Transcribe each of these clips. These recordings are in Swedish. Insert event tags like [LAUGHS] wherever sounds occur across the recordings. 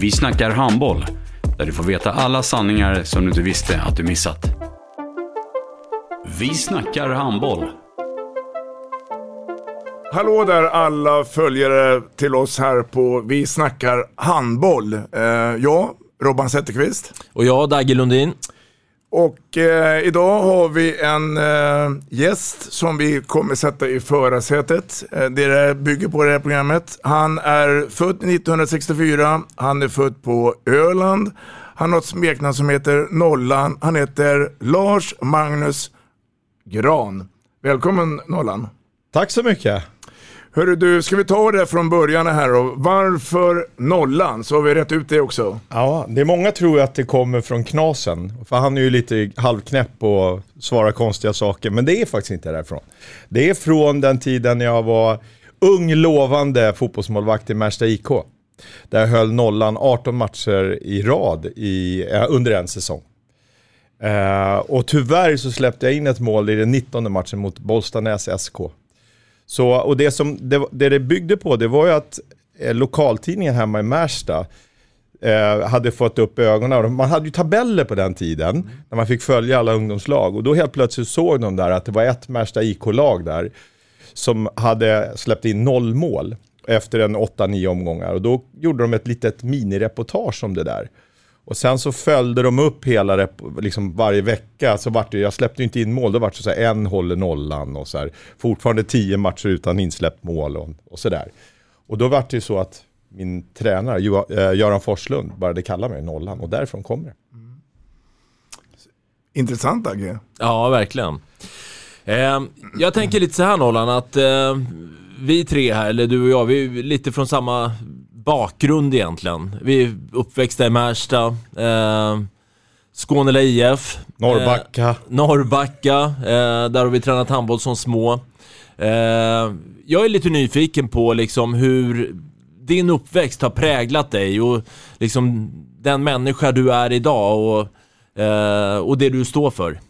Vi snackar handboll, där du får veta alla sanningar som du inte visste att du missat. Vi snackar handboll. Hallå där alla följare till oss här på Vi snackar handboll. Eh, jag, Robban Zetterqvist. Och jag, Dagge Lundin. Och eh, idag har vi en eh, gäst som vi kommer sätta i förarsätet. Eh, det där bygger på det här programmet. Han är född 1964. Han är född på Öland. Han har ett smeknamn som heter Nollan. Han heter Lars Magnus Gran. Välkommen Nollan. Tack så mycket. Hörru du, ska vi ta det från början här då? Varför nollan? Så har vi rätt ut det också. Ja, det är många tror att det kommer från Knasen. För han är ju lite halvknäpp och svarar konstiga saker. Men det är faktiskt inte därifrån. Det är från den tiden när jag var ung, lovande fotbollsmålvakt i Märsta IK. Där jag höll nollan 18 matcher i rad i, eh, under en säsong. Uh, och tyvärr så släppte jag in ett mål i den 19 matchen mot Bollstanäs SK. Så, och det som det, det, det byggde på det var ju att eh, lokaltidningen hemma i Märsta eh, hade fått upp ögonen. Man hade ju tabeller på den tiden mm. när man fick följa alla ungdomslag. Och då helt plötsligt såg de där att det var ett Märsta IK-lag där som hade släppt in noll mål efter en 8-9 omgångar. Och då gjorde de ett litet minireportage om det där. Och sen så följde de upp hela liksom varje vecka. Så vart det, jag släppte inte in mål, då vart det så här, en håller nollan och så här, fortfarande tio matcher utan insläppt mål och, och sådär. Och då vart det ju så att min tränare, eh, Göran Forslund, började kalla mig nollan och därifrån kommer det. Mm. Intressant Agge. Ja, verkligen. Eh, jag tänker lite så här Nollan, att eh, vi tre här, eller du och jag, vi är lite från samma bakgrund egentligen. Vi uppväxta i Märsta, eh, Skåne IF. Norrbacka. Eh, Norrbacka, eh, där har vi tränat handboll som små. Eh, jag är lite nyfiken på liksom hur din uppväxt har präglat dig och liksom den människa du är idag och, eh, och det du står för.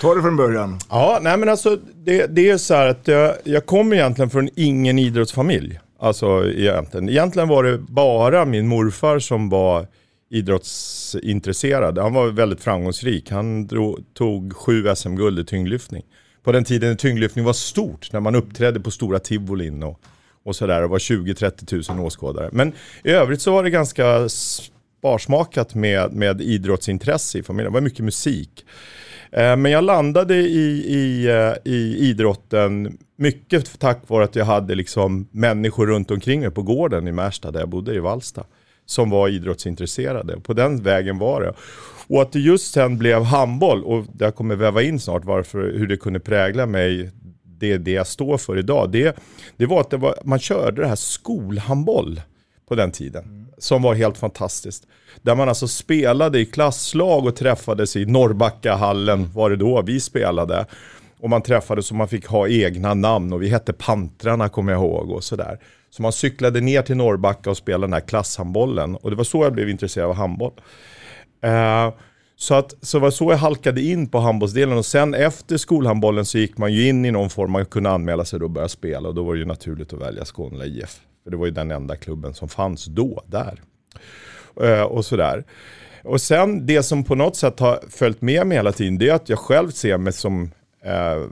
Ta det från början. Ja, nej men alltså det, det är så här att jag, jag kommer egentligen från ingen idrottsfamilj. Alltså egentligen. Egentligen var det bara min morfar som var idrottsintresserad. Han var väldigt framgångsrik. Han drog, tog sju SM-guld i tyngdlyftning. På den tiden tyngdlyftning var stort, när man uppträdde på stora tivolin och, och sådär. Det var 20-30 000 åskådare. Men i övrigt så var det ganska sparsmakat med, med idrottsintresse i familjen. Det var mycket musik. Eh, men jag landade i, i, eh, i idrotten mycket tack vare att jag hade liksom människor runt omkring mig på gården i Märsta där jag bodde i Valsta. Som var idrottsintresserade. På den vägen var det. Och att det just sen blev handboll, och jag kommer väva in snart varför, hur det kunde prägla mig, det, det jag står för idag. Det, det var att det var, man körde det här skolhandboll på den tiden. Mm. Som var helt fantastiskt. Där man alltså spelade i klasslag och träffades i Norrbackahallen, var det då vi spelade. Och man träffades och man fick ha egna namn och vi hette Pantrarna kommer jag ihåg och sådär. Så man cyklade ner till Norrbacka och spelade den här klasshandbollen. Och det var så jag blev intresserad av handboll. Uh, så, att, så det var så jag halkade in på handbollsdelen och sen efter skolhandbollen så gick man ju in i någon form, man kunde anmäla sig och börja spela och då var det ju naturligt att välja Skåne IF. För det var ju den enda klubben som fanns då, där. Uh, och sådär. Och sen det som på något sätt har följt med mig hela tiden, det är att jag själv ser mig som eh,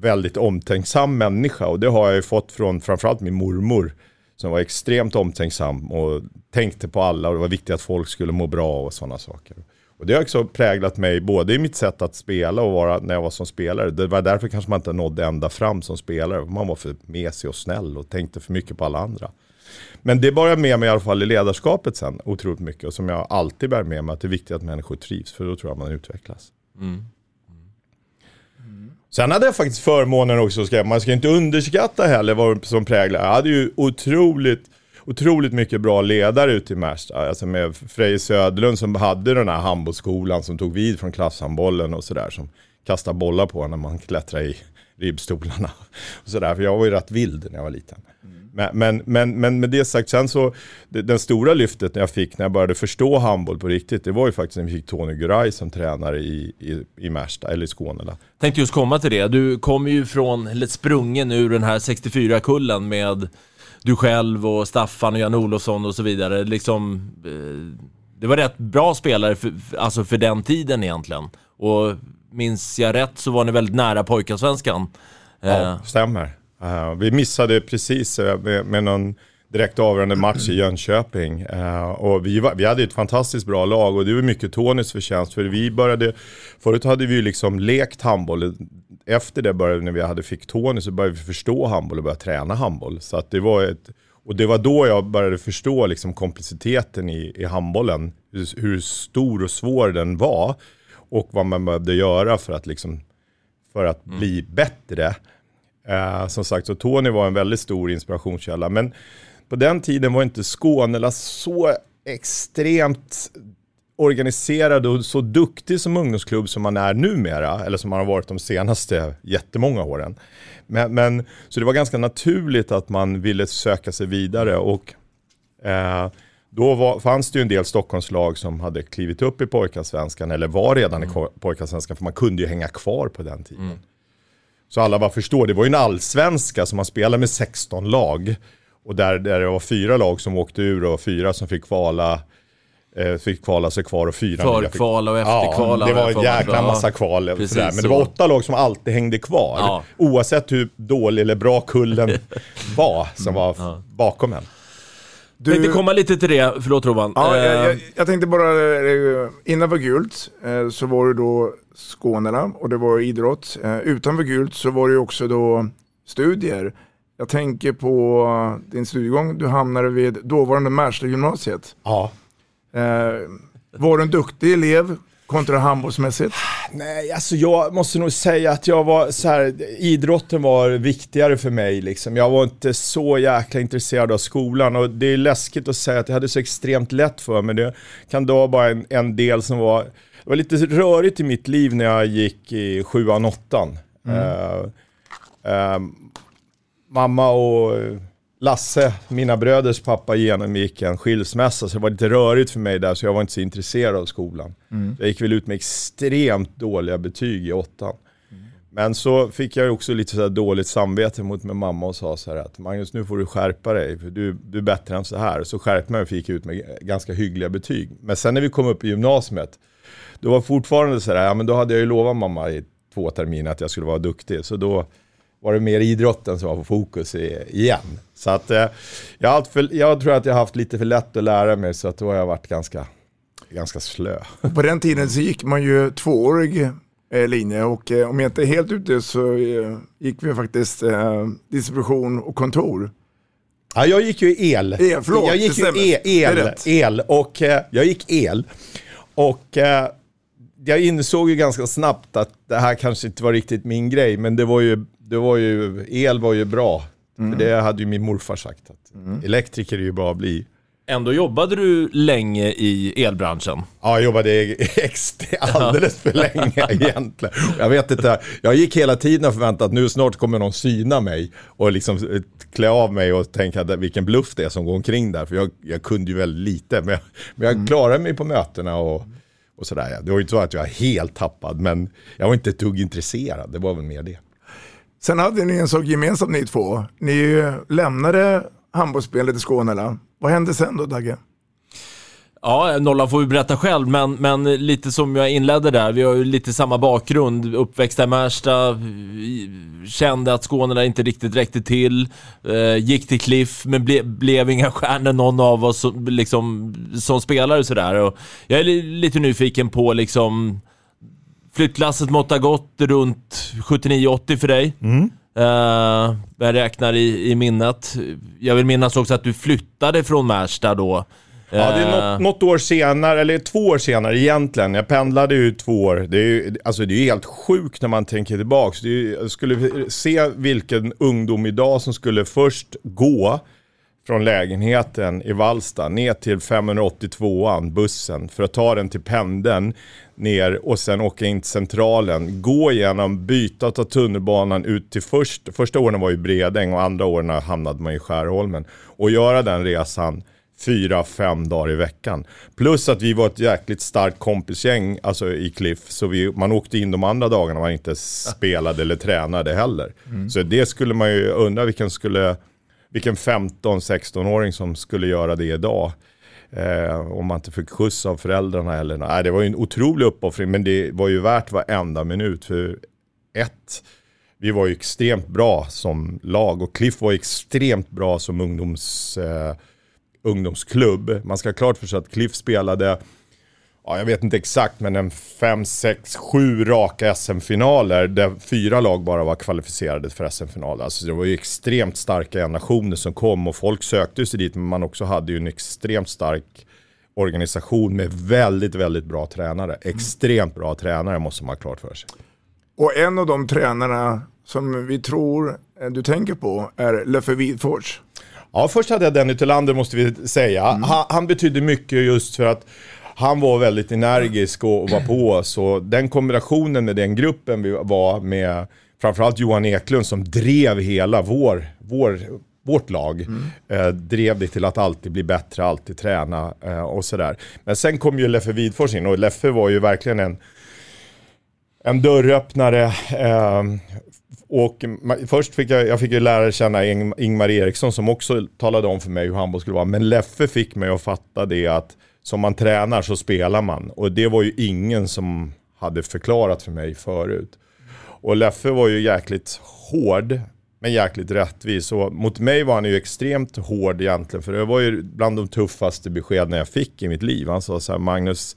väldigt omtänksam människa och det har jag ju fått från framförallt min mormor som var extremt omtänksam och tänkte på alla och det var viktigt att folk skulle må bra och sådana saker. Och det har också präglat mig både i mitt sätt att spela och vara när jag var som spelare. Det var därför kanske man inte nådde ända fram som spelare. Man var för mesig och snäll och tänkte för mycket på alla andra. Men det bar jag med mig i alla fall i ledarskapet sen otroligt mycket och som jag alltid bär med mig att det är viktigt att människor trivs för då tror jag man utvecklas. Mm. Sen hade jag faktiskt förmånen också, ska, man ska inte underskatta heller vad som präglar. Jag hade ju otroligt, otroligt mycket bra ledare ute i Märsta. Alltså med Frej Söderlund som hade den här handbollsskolan som tog vid från klasshandbollen och sådär. Som kastade bollar på när man klättrade i ribbstolarna. [LAUGHS] Och sådär, för jag var ju rätt vild när jag var liten. Mm men, men, men med det sagt, sen så, den stora lyftet jag fick, när jag började förstå handboll på riktigt, det var ju faktiskt när vi fick Tony Guray som tränare i, i, i Märsta, eller i Skåne. Då. Tänkte just komma till det. Du kom ju från, eller sprungen ur den här 64-kullen med du själv och Staffan och Jan Olofsson och så vidare. Liksom, eh, det var rätt bra spelare för, alltså för den tiden egentligen. Och minns jag rätt så var ni väldigt nära pojkarsvenskan. Ja, stämmer. Eh, vi missade precis eh, med, med någon direkt avgörande match i Jönköping. Eh, och vi, var, vi hade ett fantastiskt bra lag och det var mycket Tonys förtjänst. För vi började, förut hade vi liksom lekt handboll. Efter det började, när vi hade fick Tony så började vi förstå handboll och börja träna handboll. Så att det var ett, och det var då jag började förstå liksom komplexiteten i, i handbollen. Hur, hur stor och svår den var. Och vad man behövde göra för att, liksom, för att bli bättre. Eh, som sagt, så Tony var en väldigt stor inspirationskälla. Men på den tiden var inte Skånela så extremt organiserad och så duktig som ungdomsklubb som man är numera, eller som man har varit de senaste jättemånga åren. Men, men, så det var ganska naturligt att man ville söka sig vidare och eh, då var, fanns det ju en del Stockholmslag som hade klivit upp i pojkarsvenskan, eller var redan i ko- pojkarsvenskan, för man kunde ju hänga kvar på den tiden. Så alla bara förstår, det var ju en allsvenska som man spelade med 16 lag. Och där, där det var fyra lag som åkte ur och fyra som fick kvala, eh, fick kvala sig kvar och fyra nya fick- Förkval och efterkval. Ja, det var en jäkla Ja, massa kval. och precis. Men det var åtta lag som alltid hängde kvar. Ja. Oavsett hur dålig eller bra kullen [LAUGHS] var som var bakom en. Du- Tänkte komma lite till det, förlåt Robban. Ja, Eh, jag, jag, jag tänkte bara, eh, innan var gult eh, så var det då Skånerna och det var idrott. Utanför gult så var det också då studier. Jag tänker på din studiegång, du hamnade vid dåvarande Märsta gymnasiet. Ja. Var du en duktig elev kontra handbollsmässigt? Nej, alltså jag måste nog säga att jag var så här, idrotten var viktigare för mig liksom. Jag var inte så jäkla intresserad av skolan och det är läskigt att säga att jag hade så extremt lätt för mig. Det kan då vara en, en del som var, det var lite rörigt i mitt liv när jag gick i sjuan, åttan. Eh, eh, mamma och Lasse, mina bröders pappa, genomgick en skilsmässa så det var lite rörigt för mig där så jag var inte så intresserad av skolan. Jag gick väl ut med extremt dåliga betyg i åttan. Men så fick jag också lite så dåligt samvete mot min mamma och sa så här att Magnus nu får du skärpa dig för du, du är bättre än så här. Så skärpte mig och fick ut med ganska hyggliga betyg. Men sen när vi kom upp i gymnasiet, då var fortfarande så här, ja men då hade jag ju lovat mamma i två terminer att jag skulle vara duktig. Så då var det mer idrotten som var på fokus igen. Så att eh, jag, för, jag tror att jag har haft lite för lätt att lära mig så att då har jag varit ganska, ganska slö. På den tiden så gick man ju tvåårig eh, linje och eh, om jag inte är helt ute så gick vi faktiskt distribution och kontor. Ja, jag gick ju el. El, förlåt, jag gick ju e- el, rätt. el och jag gick el. Och jag insåg ju ganska snabbt att det här kanske inte var riktigt min grej, men det var ju, det var ju el var ju bra. Mm. För det hade ju min morfar sagt, att elektriker är ju bra att bli. Ändå jobbade du länge i elbranschen. Ja, jag jobbade [LAUGHS] alldeles för länge [LAUGHS] egentligen. Jag vet inte, jag gick hela tiden och förväntade att nu snart kommer någon syna mig och liksom eh, klä av mig och tänka att vilken bluff det är som går omkring där. För jag, jag kunde ju väldigt lite, men jag, men jag klarade mig på mötena och, och sådär. Det var ju inte så att jag var helt tappad, men jag var inte ett dugg intresserad. Det var väl mer det. Sen hade ni en sak gemensamt ni två. Ni lämnade handbollsspelet i Skåne. Vad hände sen då Dagge? Ja, nollan får vi berätta själv, men, men lite som jag inledde där. Vi har ju lite samma bakgrund. Uppväxta i Märsta, kände att Skåne inte riktigt räckte till. Eh, gick till Cliff, men ble, blev inga stjärnor någon av oss som, liksom, som spelare sådär. Och jag är li, lite nyfiken på liksom... Flyttlasset ha gått runt 79-80 för dig. Mm. Uh, jag räknar i, i minnet. Jag vill minnas också att du flyttade från Märsta då. Ja, det är något, något år senare, eller två år senare egentligen. Jag pendlade ju två år. Det är ju alltså det är helt sjukt när man tänker tillbaks. Det ju- jag skulle se vilken ungdom idag som skulle först gå från lägenheten i Vallsta ner till 582an, bussen, för att ta den till pendeln ner och sen åka in till centralen. Gå igenom, byta ta tunnelbanan ut till först, första åren var ju Bredäng och andra åren hamnade man i Skärholmen. Och göra den resan fyra, fem dagar i veckan. Plus att vi var ett jäkligt starkt kompisgäng alltså i Cliff, så vi, man åkte in de andra dagarna man inte spelade eller tränade heller. Mm. Så det skulle man ju undra vilken skulle, vilken 15-16-åring som skulle göra det idag. Eh, om man inte fick skjuts av föräldrarna eller nej, det var ju en otrolig uppoffring men det var ju värt varenda minut. För ett, vi var ju extremt bra som lag och Cliff var extremt bra som ungdoms, eh, ungdomsklubb. Man ska ha klart för sig att Cliff spelade, ja, jag vet inte exakt, men en fem, sex, sju raka SM-finaler där fyra lag bara var kvalificerade för SM-finaler. Alltså det var ju extremt starka nationer som kom och folk sökte sig dit, men man också hade ju en extremt stark organisation med väldigt, väldigt bra tränare. Extremt bra tränare måste man ha klart för sig. Och en av de tränarna som vi tror eh, du tänker på är Leffe Widfors. Ja, först hade jag Denny Tillander måste vi säga. Han, han betydde mycket just för att han var väldigt energisk och, och var på oss. Och den kombinationen med den gruppen vi var med, framförallt Johan Eklund som drev hela vår, vår, vårt lag. Eh, drev det till att alltid bli bättre, alltid träna eh, och sådär. Men sen kom ju Leffe Widfors in och Leffe var ju verkligen en en dörröppnare. Eh, och först fick jag, jag fick ju lära känna Ing, Ingmar Eriksson som också talade om för mig hur handboll skulle vara. Men Leffe fick mig att fatta det att som man tränar så spelar man. Och det var ju ingen som hade förklarat för mig förut. Och Leffe var ju jäkligt hård, men jäkligt rättvis. Och mot mig var han ju extremt hård egentligen, för det var ju bland de tuffaste beskeden jag fick i mitt liv. Han sa så här, Magnus,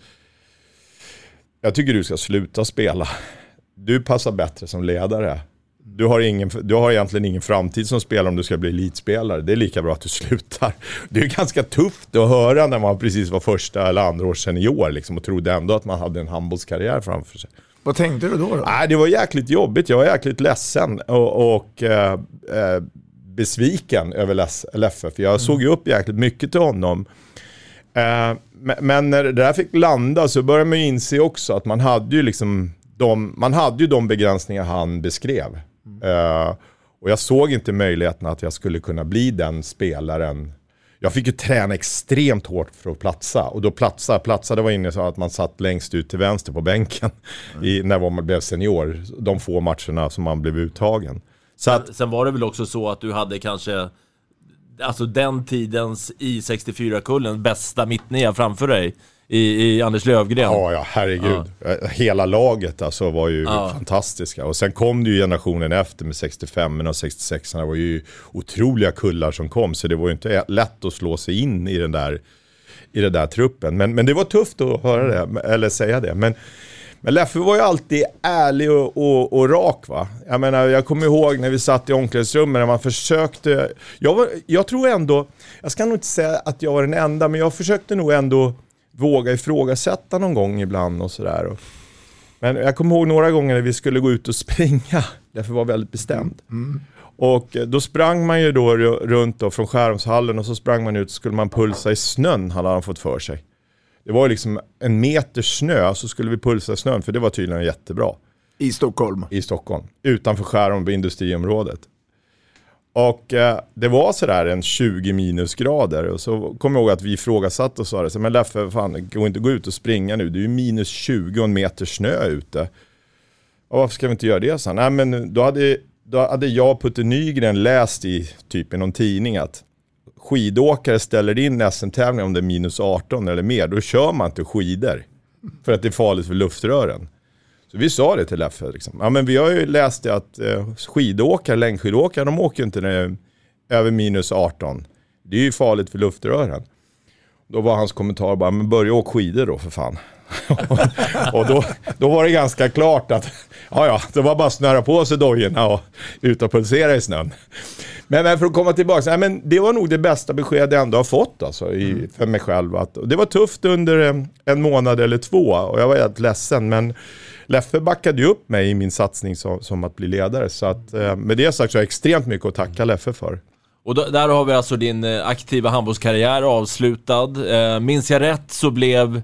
jag tycker du ska sluta spela. Du passar bättre som ledare. Du har, ingen, du har egentligen ingen framtid som spelare om du ska bli elitspelare. Det är lika bra att du [LAUGHS] slutar. Det är ganska tufft att höra när man precis var första eller andra års senior liksom, och trodde ändå att man hade en handbollskarriär framför sig. Vad tänkte du då? då? Nej, det var jäkligt jobbigt. Jag var jäkligt ledsen och, och eh, eh, besviken över Leffe. För jag såg ju upp jäkligt mycket till honom. Eh, men, men när det där fick landa så började man ju inse också att man hade ju liksom de, man hade ju de begränsningar han beskrev. Eh, och jag såg inte möjligheten att jag skulle kunna bli den spelaren. Jag fick ju träna extremt hårt för att platsa. Och då platsa, platsa det var inne så att man satt längst ut till vänster på bänken. I, när man blev senior. De få matcherna som man blev uttagen. Så att, Sen var det väl också så att du hade kanske Alltså den tidens I64-kullen bästa mittnia framför dig i, i Anders Lövgren. Ja, ja, herregud. Eh, Hela laget alltså var ju Ja. fantastiska. Och sen kom det ju generationen efter med 65 och 66 Det var ju otroliga kullar som kom. Så det var ju inte lätt att slå sig in i den där, i den där truppen. Men, men det var tufft att höra det, eller säga det. Men, men Leffe var ju alltid ärlig och, och, och rak va. Jag menar, jag kommer ihåg när vi satt i omklädningsrummet när man försökte. Jag, var, jag tror ändå, jag ska nog inte säga att jag var den enda, men jag försökte nog ändå våga ifrågasätta någon gång ibland och sådär. Men jag kommer ihåg några gånger när vi skulle gå ut och springa. [LAUGHS] Därför var jag väldigt bestämd. Och eh, då sprang man ju då ru- runt då från Skärholmshallen och så sprang man ut och skulle man pulsa i snön hade han fått för sig. Det var liksom en meter snö så skulle vi pulsa i snön för det var tydligen jättebra. I Stockholm? I Stockholm. Utanför Skärholm på industriområdet. Och eh, det var sådär en 20 minusgrader och så kommer jag ihåg att vi ifrågasatte och sa det, så, men Leffe, fan, gå inte gå ut och springa nu, det är ju minus 20 och en meter snö ute. Och varför ska vi inte göra det? Så, Nej men då hade, då hade jag och Putte Nygren läst i typ i någon tidning att skidåkare ställer in SM-tävlingar om det är minus 18 eller mer, då kör man inte skidor. För att det är farligt för luftrören. Så vi sa det till Leffe. Liksom. Ja, men vi har ju läst att eh, skidåkare, längdskidåkare, de åker inte när är över minus 18. Det är ju farligt för luftrören. Då var hans kommentar bara, men börja åka skidor då för fan. [LAUGHS] och då, då var det ganska klart att, ja ja, det var bara att snöra på sig dojorna och ut och pulsera i snön. Men, men för att komma tillbaka, nej, men det var nog det bästa besked jag ändå har fått alltså, i, för mig själv. Att, det var tufft under en, en månad eller två och jag var helt ledsen. Men Leffe backade ju upp mig i min satsning som, som att bli ledare. Så att, eh, med det sagt så har jag extremt mycket att tacka Leffe för. Och där har vi alltså din eh, aktiva handbollskarriär avslutad. Eh, minns jag rätt så blev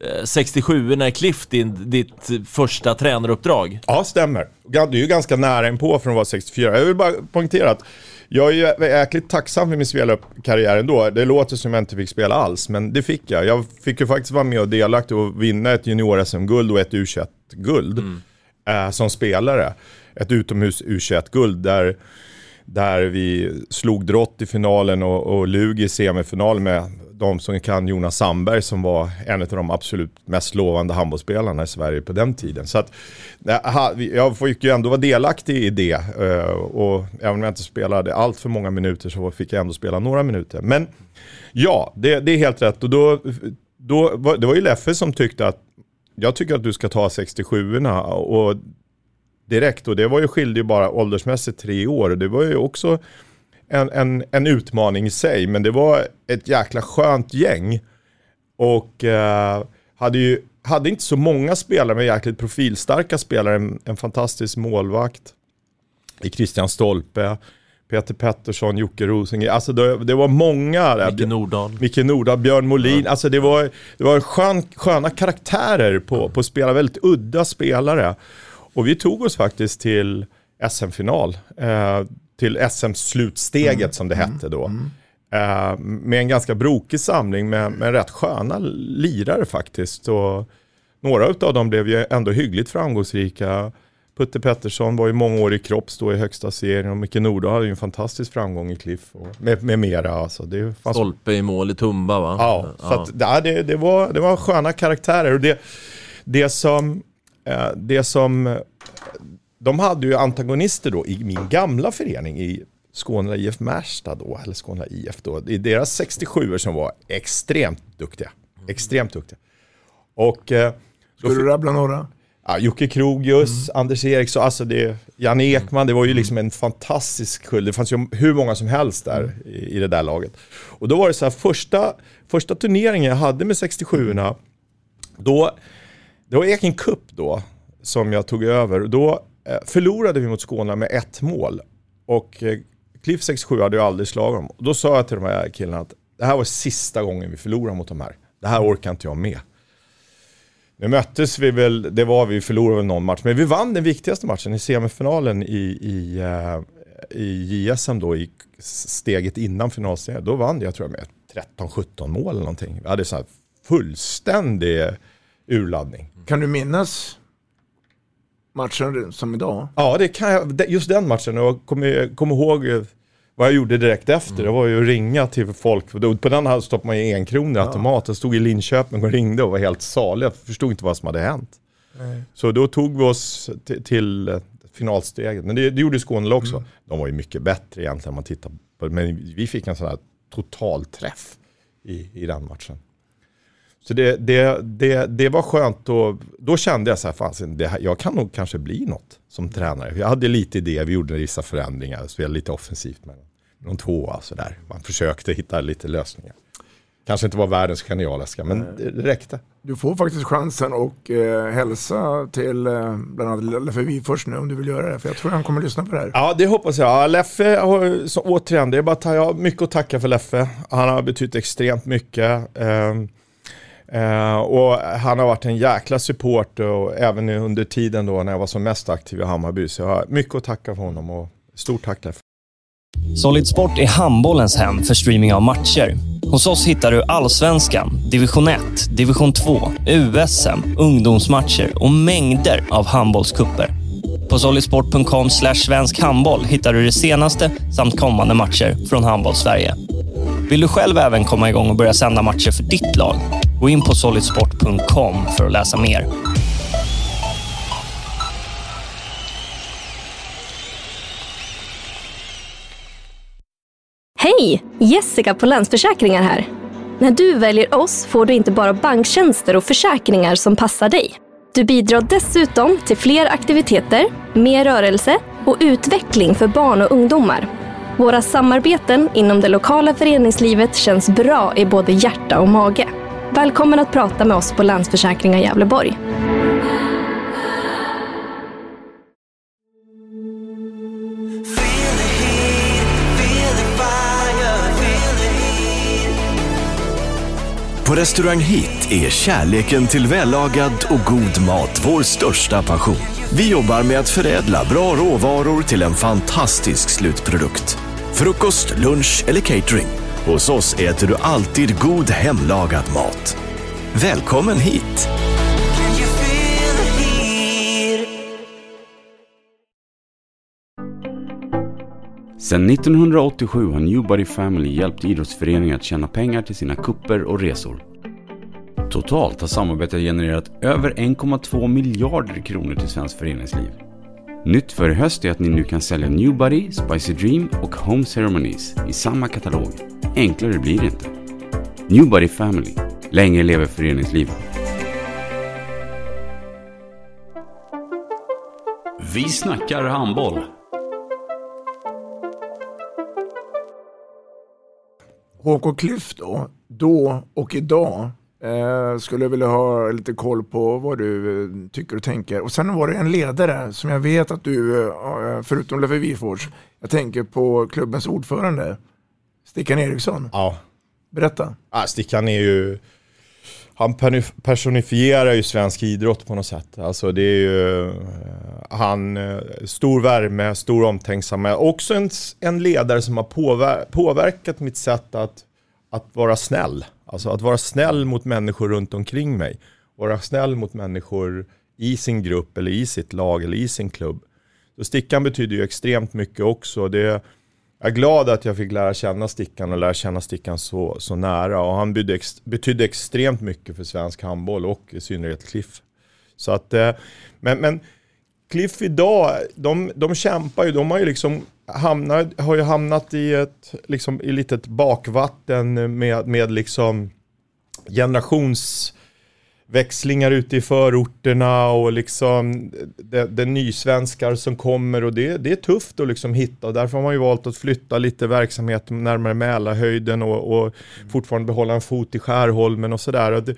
eh, 67 när Cliff din, ditt första tränaruppdrag? Ja, stämmer. Det är ju ganska nära inpå från att vara 64. Jag vill bara poängtera att jag är jäkligt tacksam för min spelarkarriär ändå. Det låter som jag inte fick spela alls, men det fick jag. Jag fick ju faktiskt vara med och delaktig och vinna ett junior-SM-guld och ett U21-guld mm. eh, som spelare. Ett utomhus U21-guld där där vi slog Drott i finalen och, och Lug i semifinal med de som kan Jonas Sandberg som var en av de absolut mest lovande handbollsspelarna i Sverige på den tiden. Så att, eh, jag fick ju ändå vara delaktig i det eh, och även om jag inte spelade allt för många minuter så fick jag ändå spela några minuter. Men ja, det, det är helt rätt och då, då, det var ju Leffe som tyckte att jag tycker att du ska ta 67orna och direkt och det var ju skilde ju bara åldersmässigt tre år. Det var ju också en, en, en utmaning i sig, men det var ett jäkla skönt gäng. Och eh, hade ju hade inte så många spelare, men jäkligt profilstarka spelare. En, en fantastisk målvakt i Christian Stolpe. Peter Pettersson, Jocke Rosengren. Alltså det, det, var många där. Micke Nordahl. Micke Nordahl, Björn Molin. Alltså det var, det var skön, sköna karaktärer på, på spelare, väldigt udda spelare. Och vi tog oss faktiskt till SM-final. Eh, till SM-slutsteget mm. som det mm. hette då. Mm. Eh, med en ganska brokig samling med, med rätt sköna lirare faktiskt. Och några av dem blev ju ändå hyggligt framgångsrika. Putte Pettersson var ju många år i Kropps då i högsta serien och Micke Nordahl hade ju en fantastisk framgång i Cliff och med, med mera. Alltså. Det fanns... Stolpe i mål i Tumba va? Ja, ja. så att, det, det, var, det var sköna karaktärer. Och det, det som det som, de hade ju antagonister då i min gamla förening i Skåne IF Märsta då, eller Skåne IF då, i deras 67 som var extremt duktiga. Extremt duktiga. Och... Eh, Ska du rabbla några? Ja, Jocke Krogius, mm. Anders Eriksson, alltså det, Janne Ekman, det var ju liksom en fantastisk kull. Det fanns ju hur många som helst där i, i det där laget. Och då var det så här, första, första turneringen jag hade med 67orna, då det var Eking Cup då som jag tog över. Då eh, förlorade vi mot Skåne med ett mål. Och eh, Cliff Cliff 67 hade jag aldrig slagit dem. Då sa jag till de här killarna att det här var sista gången vi förlorade mot de här. Det här orkar inte jag med. Nu möttes vi väl, det var vi förlorade väl någon match, men vi vann den viktigaste matchen i semifinalen i, i, eh, i JSM då, i steget innan finalserien. Då vann jag tror jag med 13-17 mål eller någonting. Vi hade så här fullständig urladdning. Kan du minnas matchen som idag? Ja, det kan jag. Just den matchen. Jag kommer kom ihåg vad jag gjorde direkt efter. Mm. Det var ju att ringa till folk. På den hade stoppade man ju en krona i ja. automat. Jag stod i Linköping och ringde och var helt salig. Jag förstod inte vad som hade hänt. Nej. Så då tog vi oss till finalsteget. Men det, det gjorde Skåne också. Mm. De var ju mycket bättre egentligen om man tittar på det. Men vi fick en sån här totalträff i, i den matchen. Så det, det, det, det var skönt och då kände jag så här, fan, det här, jag kan nog kanske bli något som tränare. Jag hade lite idéer, vi gjorde vissa förändringar, spelade lite offensivt med någon tvåa sådär. Man försökte hitta lite lösningar. Kanske inte var världens genialiska, men det räckte. Du får faktiskt chansen att eh, hälsa till eh, bland annat Leffe Wifors nu om du vill göra det. För jag tror han kommer lyssna på det här. Ja, det hoppas jag. Leffe har, så, återigen, det är bara att jag har mycket att tacka för Leffe. Han har betytt extremt mycket. Eh, Eh, och han har varit en jäkla support och även under tiden då när jag var som mest aktiv i Hammarby. Så jag har mycket att tacka för honom och stort tack därför. Solid Sport är handbollens hem för streaming av matcher. Hos oss hittar du allsvenskan, division 1, division 2, USM, ungdomsmatcher och mängder av handbollskupper. På solidsport.com svensk handboll hittar du det senaste samt kommande matcher från Handbollssverige. Vill du själv även komma igång och börja sända matcher för ditt lag? Gå in på solidsport.com för att läsa mer. Hej! Jessica på Länsförsäkringar här. När du väljer oss får du inte bara banktjänster och försäkringar som passar dig. Du bidrar dessutom till fler aktiviteter, mer rörelse och utveckling för barn och ungdomar. Våra samarbeten inom det lokala föreningslivet känns bra i både hjärta och mage. Välkommen att prata med oss på Länsförsäkringar Gävleborg. På Restaurang Hit är kärleken till vällagad och god mat vår största passion. Vi jobbar med att förädla bra råvaror till en fantastisk slutprodukt. Frukost, lunch eller catering. Hos oss äter du alltid god hemlagad mat. Välkommen hit! Sedan 1987 har Newbody Family hjälpt idrottsföreningar att tjäna pengar till sina kupper och resor. Totalt har samarbetet genererat över 1,2 miljarder kronor till svenskt föreningsliv. Nytt för i höst är att ni nu kan sälja Newbody, Spicy Dream och Home Ceremonies i samma katalog. Enklare blir det inte. Newbody Family. Länge lever föreningslivet. Vi snackar handboll. HK Cliff då, då och idag. Eh, skulle jag vilja ha lite koll på vad du eh, tycker och tänker. Och sen var det en ledare som jag vet att du, eh, förutom Leffe Wifors, jag tänker på klubbens ordförande, Stickan Eriksson. Ja. Berätta. Ja, Stickan är ju, han personifierar ju svensk idrott på något sätt. Alltså det är ju, eh, han, eh, stor värme, stor omtänksamhet. Också en, en ledare som har påver påverkat mitt sätt att, att vara snäll. Alltså att vara snäll mot människor runt omkring mig. Vara snäll mot människor i sin grupp eller i sitt lag eller i sin klubb. Så Stickan betyder ju extremt mycket också. Det, jag är glad att jag fick lära känna Stickan och lära känna Stickan så, så nära. Och han betydde, ex, betydde extremt mycket för svensk handboll och i synnerhet Cliff. Så att, eh, men, men Cliff idag, de, de kämpar ju, de har ju liksom hamnat, har ju hamnat i ett liksom, i litet bakvatten med, med liksom generationsväxlingar ute i förorterna och liksom det, nysvenskar som kommer och det, det är tufft att liksom hitta och därför har man ju valt att flytta lite verksamhet närmare Mälarhöjden och, och fortfarande behålla en fot i Skärholmen och sådär. Och det,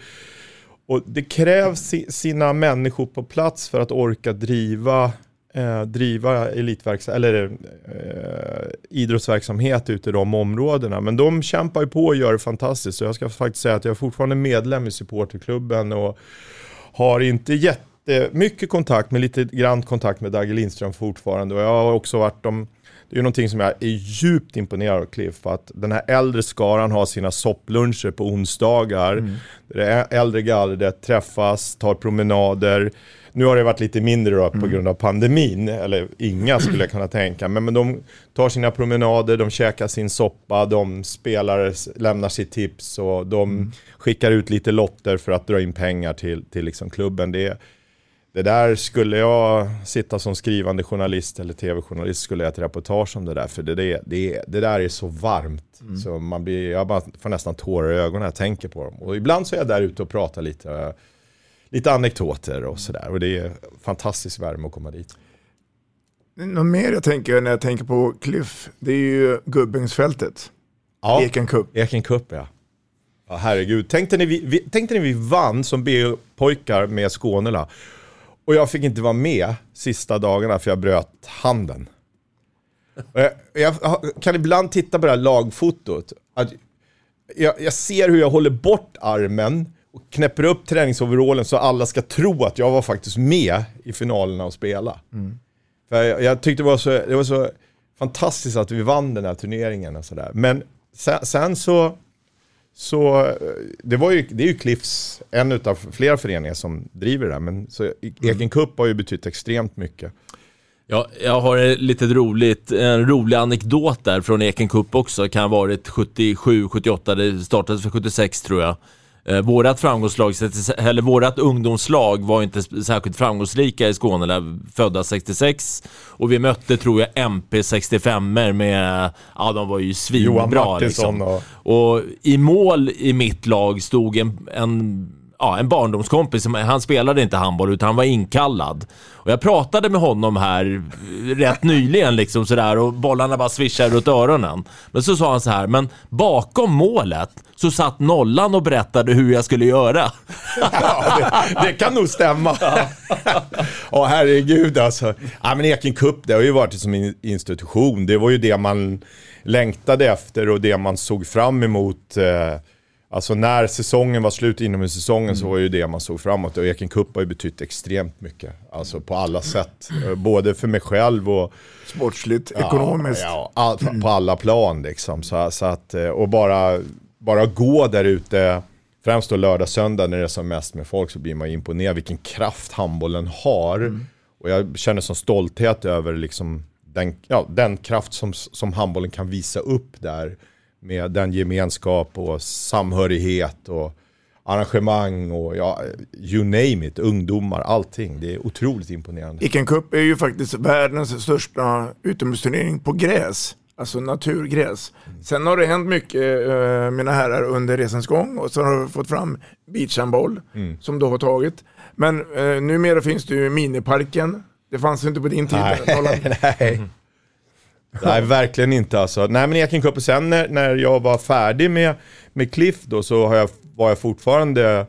och det krävs sina människor på plats för att orka driva eh, driva elitverksamhet eller eh, idrottsverksamhet ute i de områdena. Men de kämpar ju på och gör det fantastiskt. Så jag ska faktiskt säga att jag är fortfarande medlem i supporterklubben och har inte jättemycket kontakt, men lite grann kontakt med Dagge Lindström fortfarande. Och jag har också varit de det är någonting som jag är djupt imponerad av Cliff, att den här äldre skaran har sina soppluncher på onsdagar. Mm. Det äldre gallret träffas, tar promenader, nu har det varit lite mindre då på mm. grund av pandemin, eller inga skulle jag kunna tänka men, men de tar sina promenader, de käkar sin soppa, de spelar, lämnar sitt tips och de mm. skickar ut lite lotter för att dra in pengar till, till liksom klubben. Det, det där skulle jag sitta som skrivande journalist eller tv-journalist skulle jag ett reportage om det där. För det, det, det, det där är så varmt. Mm. Så man blir, jag bara får nästan tårar i ögonen när jag tänker på dem. Och ibland så är jag där ute och pratar lite lite anekdoter och sådär. Och det är fantastisk värme att komma dit. Något mer jag tänker när jag tänker på Cliff, det är ju Gubbängsfältet. Ja, Eken Cup. Eken Cup ja. ja herregud, tänkte ni vi, tänkte ni vi vann som B-pojkar med Skånela. Och jag fick inte vara med sista dagarna för jag bröt handen. Jag, jag, kan ibland titta på det här lagfotot. Jag, jag ser hur jag håller bort armen och knäpper upp träningsoverallen så alla ska tro att jag var faktiskt med i finalerna och spela. Mm. För jag, jag, tyckte det var, så, det var så fantastiskt att vi vann den här turneringen och sådär. Men sen, sen, så, så det, var ju, det är ju Cliffs, en av flera föreningar som driver det där, men så Eken Cup har ju betytt extremt mycket. Ja, jag har ett litet roligt, en rolig anekdot där från Eken Cup också. Kan ha varit 77, 78, det startades för 76 tror jag. Eh, vårat framgångslag, eller vårat ungdomslag var inte särskilt framgångsrika i Skåne, där, födda 66. Och vi mötte, tror jag, MP 65 med, ja de var ju svinbra. Johan Martinsson liksom. och... och i mål i mitt lag stod en, en ja, en barndomskompis, han spelade inte handboll utan han var inkallad. Och jag pratade med honom här rätt nyligen liksom sådär och bollarna bara svischade runt öronen. Men så sa han så här, men bakom målet så satt nollan och berättade hur jag skulle göra. [LAUGHS] Ja, det, det kan nog stämma. Ja, [LAUGHS] oh, herregud alltså. Ja, men Eken Cup, det har ju varit som en institution. Det var ju det man längtade efter och det man såg fram emot. Eh, Alltså när säsongen var slut inom säsongen mm. så var ju det man såg framåt. Och Eken Cup har ju betytt extremt mycket. Alltså på alla sätt. Eh, både för mig själv och... Sportsligt, ja, ekonomiskt. Ja, all, på alla plan liksom. Så, så att, eh, och bara, bara gå där ute, främst då lördag, söndag när det är som mest med folk så blir man imponerad vilken kraft handbollen har. Mm. Och jag känner sån stolthet över liksom den, ja, den kraft som, som handbollen kan visa upp där med den gemenskap och samhörighet och arrangemang och ja, you name it, ungdomar, allting. Det är otroligt imponerande. Iken Cup är ju faktiskt världens största utomhusturnering på gräs. Alltså naturgräs. Mm. Sen har det hänt mycket, äh, mina herrar, under resans gång och så har du fått fram beachhandboll mm. som du har tagit. Men äh, numera finns det ju miniparken. Det fanns inte på din tid. Nej, [LAUGHS] nej. Nej, verkligen inte alltså. Nej men Eken Cup, och sen när, när jag var färdig med, med Cliff då så har jag, var jag fortfarande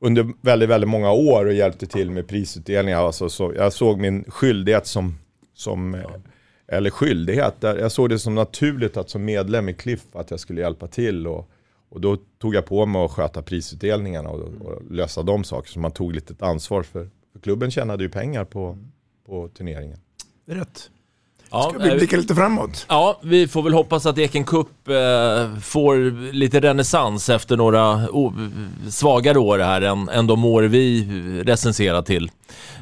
under väldigt, väldigt många år och hjälpte till med prisutdelningar. Alltså, så jag såg min skyldighet som, som eh, eller skyldighet, jag såg det som naturligt att som medlem i Cliff att jag skulle hjälpa till. Och, och då tog jag på mig att sköta prisutdelningarna och, och lösa de saker. Så man tog lite ansvar för, för klubben tjänade ju pengar på, på turneringen. Rätt. Ja, Ska vi blicka lite framåt? Ja, vi får väl hoppas att Eken Cup eh, får lite renässans efter några oh, svagare år här än, än de år vi recenserar till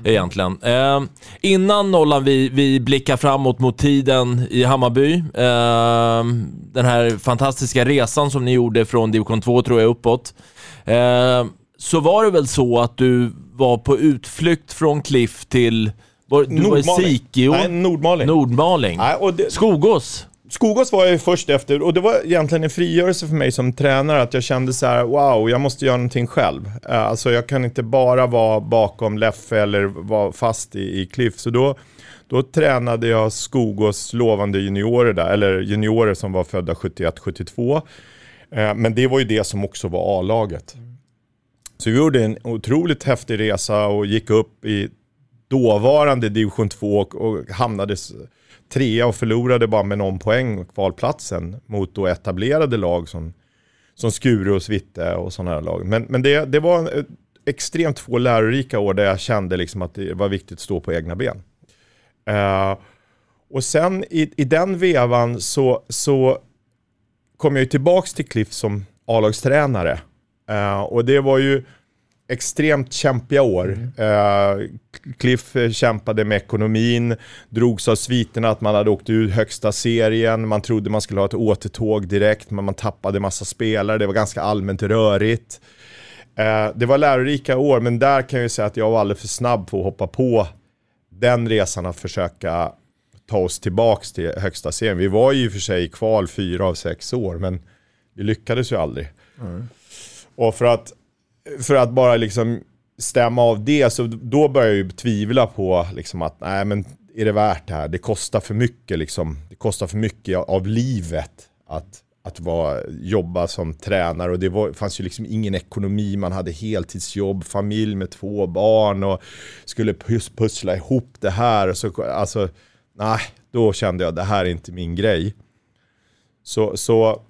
egentligen. Eh, innan nollan vi, vi blickar framåt mot tiden i Hammarby. Eh, den här fantastiska resan som ni gjorde från division 2 tror jag uppåt. Eh, så var det väl så att du var på utflykt från Cliff till var, du Nordmaling. var i Sikio? Nej, Nordmaling. Nordmaling. Nej, och det, Skogås? Skogås var jag ju först efter och det var egentligen en frigörelse för mig som tränare att jag kände så här: wow, jag måste göra någonting själv. Uh, alltså jag kan inte bara vara bakom Leffe eller vara fast i, i Cliff. Så då, då tränade jag Skogås lovande juniorer där, eller juniorer som var födda 71-72. Uh, eh, men det var ju det som också var A-laget. Så vi gjorde en otroligt häftig resa och gick upp i dåvarande division 2 och, och hamnade trea och förlorade bara med någon poäng kvalplatsen mot då etablerade lag som, som Skuru och Svitte och sådana här lag. Men, men det, det var extremt två lärorika år där jag kände liksom att det var viktigt att stå på egna ben. Uh, och sen i, i den vevan så, så kom jag ju tillbaka till Cliff som A-lagstränare. Uh, och det var ju extremt kämpiga år. Mm. Uh, Cliff kämpade med ekonomin, drogs av sviterna att man hade åkt ur högsta serien, man trodde man skulle ha ett återtåg direkt, men man tappade massa spelare, det var ganska allmänt rörigt. Uh, det var lärorika år, men där kan jag säga att jag var alldeles för snabb för att hoppa på den resan att försöka ta oss tillbaks till högsta serien. Vi var ju i och för sig i kval fyra av sex år, men vi lyckades ju aldrig. Mm. Och för att för att bara liksom stämma av det, så då börjar jag ju tvivla på liksom att nej men är det värt det här? Det kostar för mycket liksom. Det kostar för mycket av livet att, att vara, jobba som tränare och det var, fanns ju liksom ingen ekonomi. Man hade heltidsjobb, familj med två barn och skulle pussla ihop det här. Så, alltså, nej, då kände jag att det här är inte min grej. Så, så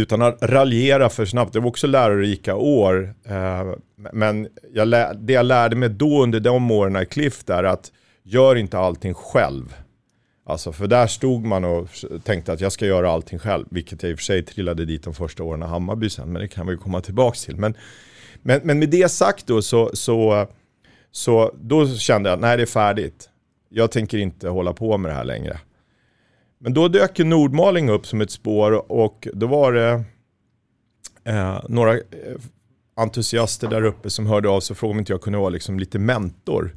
utan att raljera för snabbt, det var också lärorika år. Eh, men jag det jag lärde mig då under de åren i Cliff är att gör inte allting själv. Alltså för där stod man och tänkte att jag ska göra allting själv, vilket jag i och för sig trillade dit de första åren i Hammarby sen, men det kan vi komma tillbaka till. Men, men, men med det sagt då så, så, så då kände jag att nej det är färdigt. jag tänker inte hålla på med det här längre. Men då dök ju Nordmaling upp som ett spår och då var det eh, några eh, entusiaster där uppe som hörde av sig och frågade om inte jag kunde vara liksom lite mentor.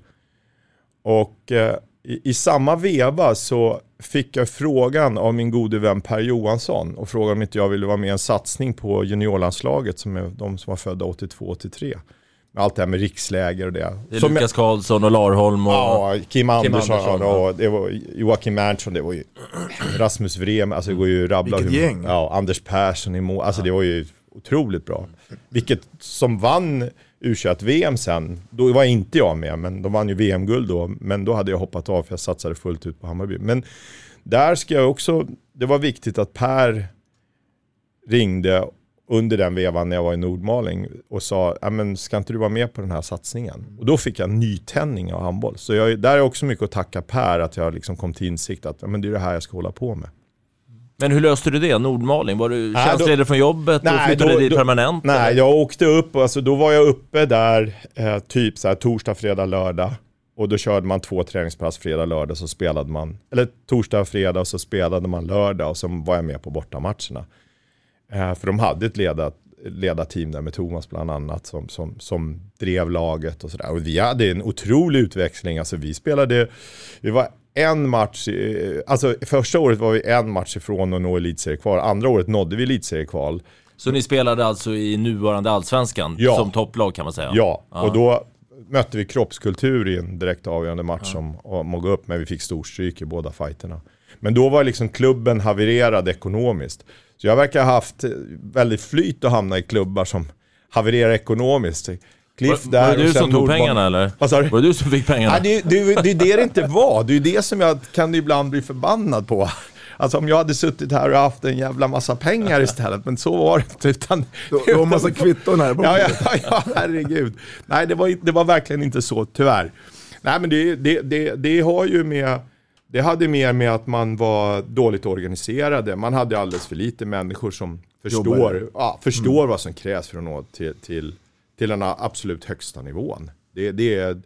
Och eh, i, i, samma veva så fick jag frågan av min gode vän Per Johansson och frågade om inte jag ville vara med i en satsning på juniorlandslaget som är de som var födda 82-83 allt det här med riksläger och det. Det är Som Lukas jag... Karlsson och Larholm och... Ja, Kim Andersson, Kim Andersson och det var Joakim Erntsson, det var ju [CLEARS THROAT] Rasmus Vrem, alltså det går ju rabbla Vilket gäng! Ja, Anders Persson i mål, alltså det var ju otroligt bra. Vilket som vann U21-VM sen, då var inte jag med, men de vann ju VM-guld då, men då hade jag hoppat av för jag satsade fullt ut på Hammarby. Men där ska jag också, det var viktigt att Per ringde under den vevan när jag var i Nordmaling och sa, men ska inte du vara med på den här satsningen? Och då fick jag nytändning av handboll. Så jag, där är också mycket att tacka Per, att jag liksom kom till insikt att men det är det här jag ska hålla på med. Men hur löste du det? Nordmaling? Var du tjänstledig från jobbet nej, och flyttade då, dit permanent? Nej, eller? jag åkte upp, alltså, då var jag uppe där eh, typ så här, torsdag, fredag, lördag. Och då körde man två träningspass fredag, lördag, så spelade man, eller torsdag, fredag och så spelade man lördag och så var jag med på bortamatcherna. Eh, för de hade ett ledat, ledarteam där med Thomas bland annat som, som, som drev laget och sådär. Och vi hade en otrolig utväxling. Alltså vi spelade, vi var en match, alltså första året var vi en match ifrån att nå elitseriekval. Andra året nådde vi elitseriekval. Så ni spelade alltså i nuvarande allsvenskan ja. som topplag kan man säga? Ja, ja. och då mötte vi kroppskultur i en direkt avgörande match om, om att gå upp, men vi fick storstryk i båda fighterna. Men då var liksom klubben havererad ekonomiskt. Så jag verkar ha haft väldigt flyt att hamna i klubbar som havererar ekonomiskt. Cliff var, där var det du som tog pengarna eller? Vad sa du? Var det du som fick pengarna? Ja, det, det, det är det det inte var. Det är det som jag kan ibland bli förbannad på. Alltså om jag hade suttit här och haft en jävla massa pengar istället, men så var det inte. Utan, du har massa kvitton här ja, ja, ja, herregud. Nej, det var, det var verkligen inte så, tyvärr. Nej, men det, det, det, det har ju med det hade mer med att man var dåligt organiserade. Man hade alldeles för lite människor som förstår, ja, förstår mm. vad som krävs för att nå till, till, till den absolut högsta nivån. Det, det,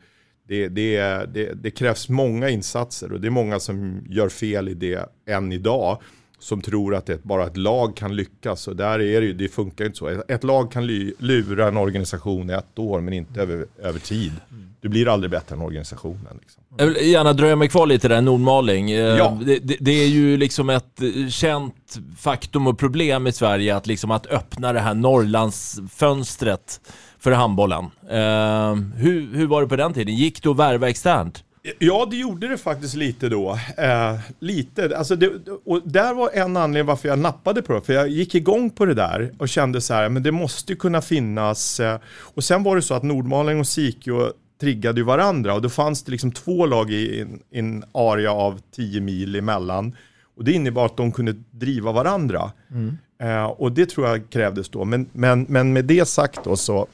det, det, det, krävs många insatser och det är många som gör fel i det än idag som tror att det bara ett lag kan lyckas. Och där är det ju, det funkar inte så. Ett lag kan lura en organisation i ett år men inte över, över tid. Du blir aldrig bättre än organisationen. Liksom. Jag vill gärna dröja mig kvar lite där, Nordmaling. Eh, ja. Det, det, det, är ju liksom ett känt faktum och problem i Sverige att, liksom att öppna det här Norrlandsfönstret för handbollen. Uh, hur, hur var det på den tiden? Gick det att värva externt? Ja, det gjorde det faktiskt lite då. Eh, lite. Alltså det, och där var en anledning varför jag nappade på det. För jag gick igång på det där och kände så här, men det måste ju kunna finnas. Eh, och sen var det så att Nordmaling och Sikio triggade ju varandra och då fanns det liksom två lag i en, area av 10 mil emellan. Och det innebar att de kunde driva varandra. Mm. Eh, och det tror jag krävdes då. Men, men, men med det sagt då så,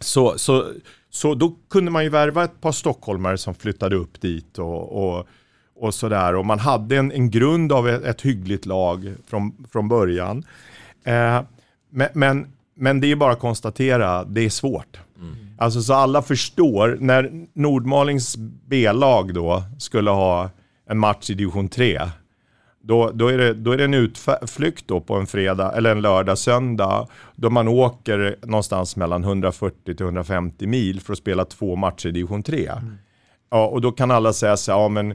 så, så så då kunde man ju värva ett par stockholmare som flyttade upp dit och, och, och sådär. Och man hade en, en grund av ett, ett hyggligt lag från, från början. Eh, men, men, men, det är bara att konstatera, det är svårt. Mm. Alltså så alla förstår, när Nordmalings B-lag då skulle ha en match i division 3 då, då, är det, då är det en utflykt då på en fredag eller en lördag, söndag. Då man åker någonstans mellan 140 till 150 mil för att spela två matcher i division 3. Mm. Ja, och då kan alla säga så ja men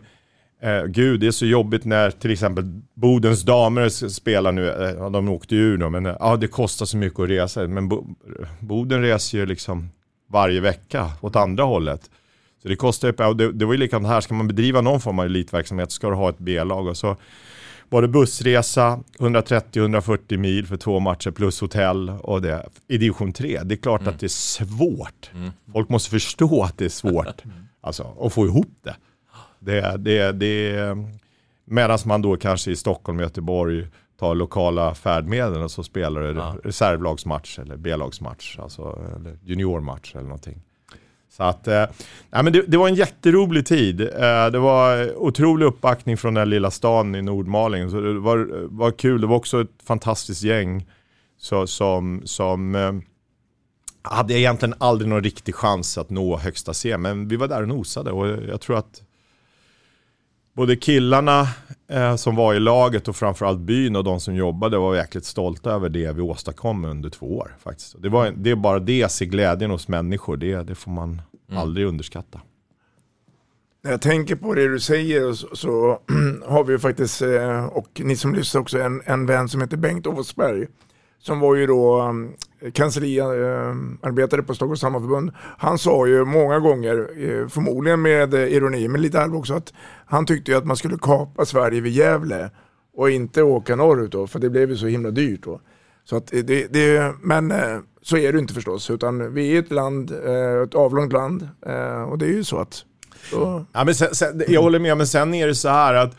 eh, gud det är så jobbigt när till exempel Bodens damer spelar nu, eh, de åkte ju ur då, men eh, det kostar så mycket att resa. Men Bo, Boden reser ju liksom varje vecka åt andra hållet. Så det kostar ju, det, det var ju likadant här, ska man bedriva någon form av elitverksamhet ska du ha ett B-lag och så var det bussresa 130-140 mil för två matcher plus hotell och det i division 3. Det är klart mm. att det är svårt. Mm. Folk måste förstå att det är svårt [LAUGHS] mm. alltså, att få ihop det. Det, det, det Medan man då kanske i Stockholm och Göteborg tar lokala färdmedel och så spelar det ja. reservlagsmatch eller B-lagsmatch, alltså, eller juniormatch eller någonting. Så att, eh, nej, men det, det, var en jätterolig tid. Eh, det var otrolig uppbackning från den lilla stan i Nordmaling. Så det var, var kul. Det var också ett fantastiskt gäng så, som, som eh, hade egentligen aldrig någon riktig chans att nå högsta C. Men vi var där och nosade och jag tror att både killarna eh, som var i laget och framförallt byn och de som jobbade var jäkligt stolta över det vi åstadkom under två år. Faktiskt. Det, var, det är bara det, se glädjen hos människor, det, det får man aldrig underskatta. När jag tänker på det du säger så, så [CLEARS THROAT] har vi ju faktiskt, eh, och ni som lyssnar också, en, en vän som heter Bengt Åsberg. Som var ju då um, kansliarbetare på Stockholms Hammarförbund. Han sa ju många gånger, eh, förmodligen med eh, ironi, men lite allvar också, att han tyckte ju att man skulle kapa Sverige vid Gävle och inte åka norrut då, för det blev ju så himla dyrt då. Så att eh, det, det, men så är det inte förstås, utan vi är ett land, ett avlångt land och det är ju så att så. Ja, men sen, sen, jag håller med, men sen är det så här att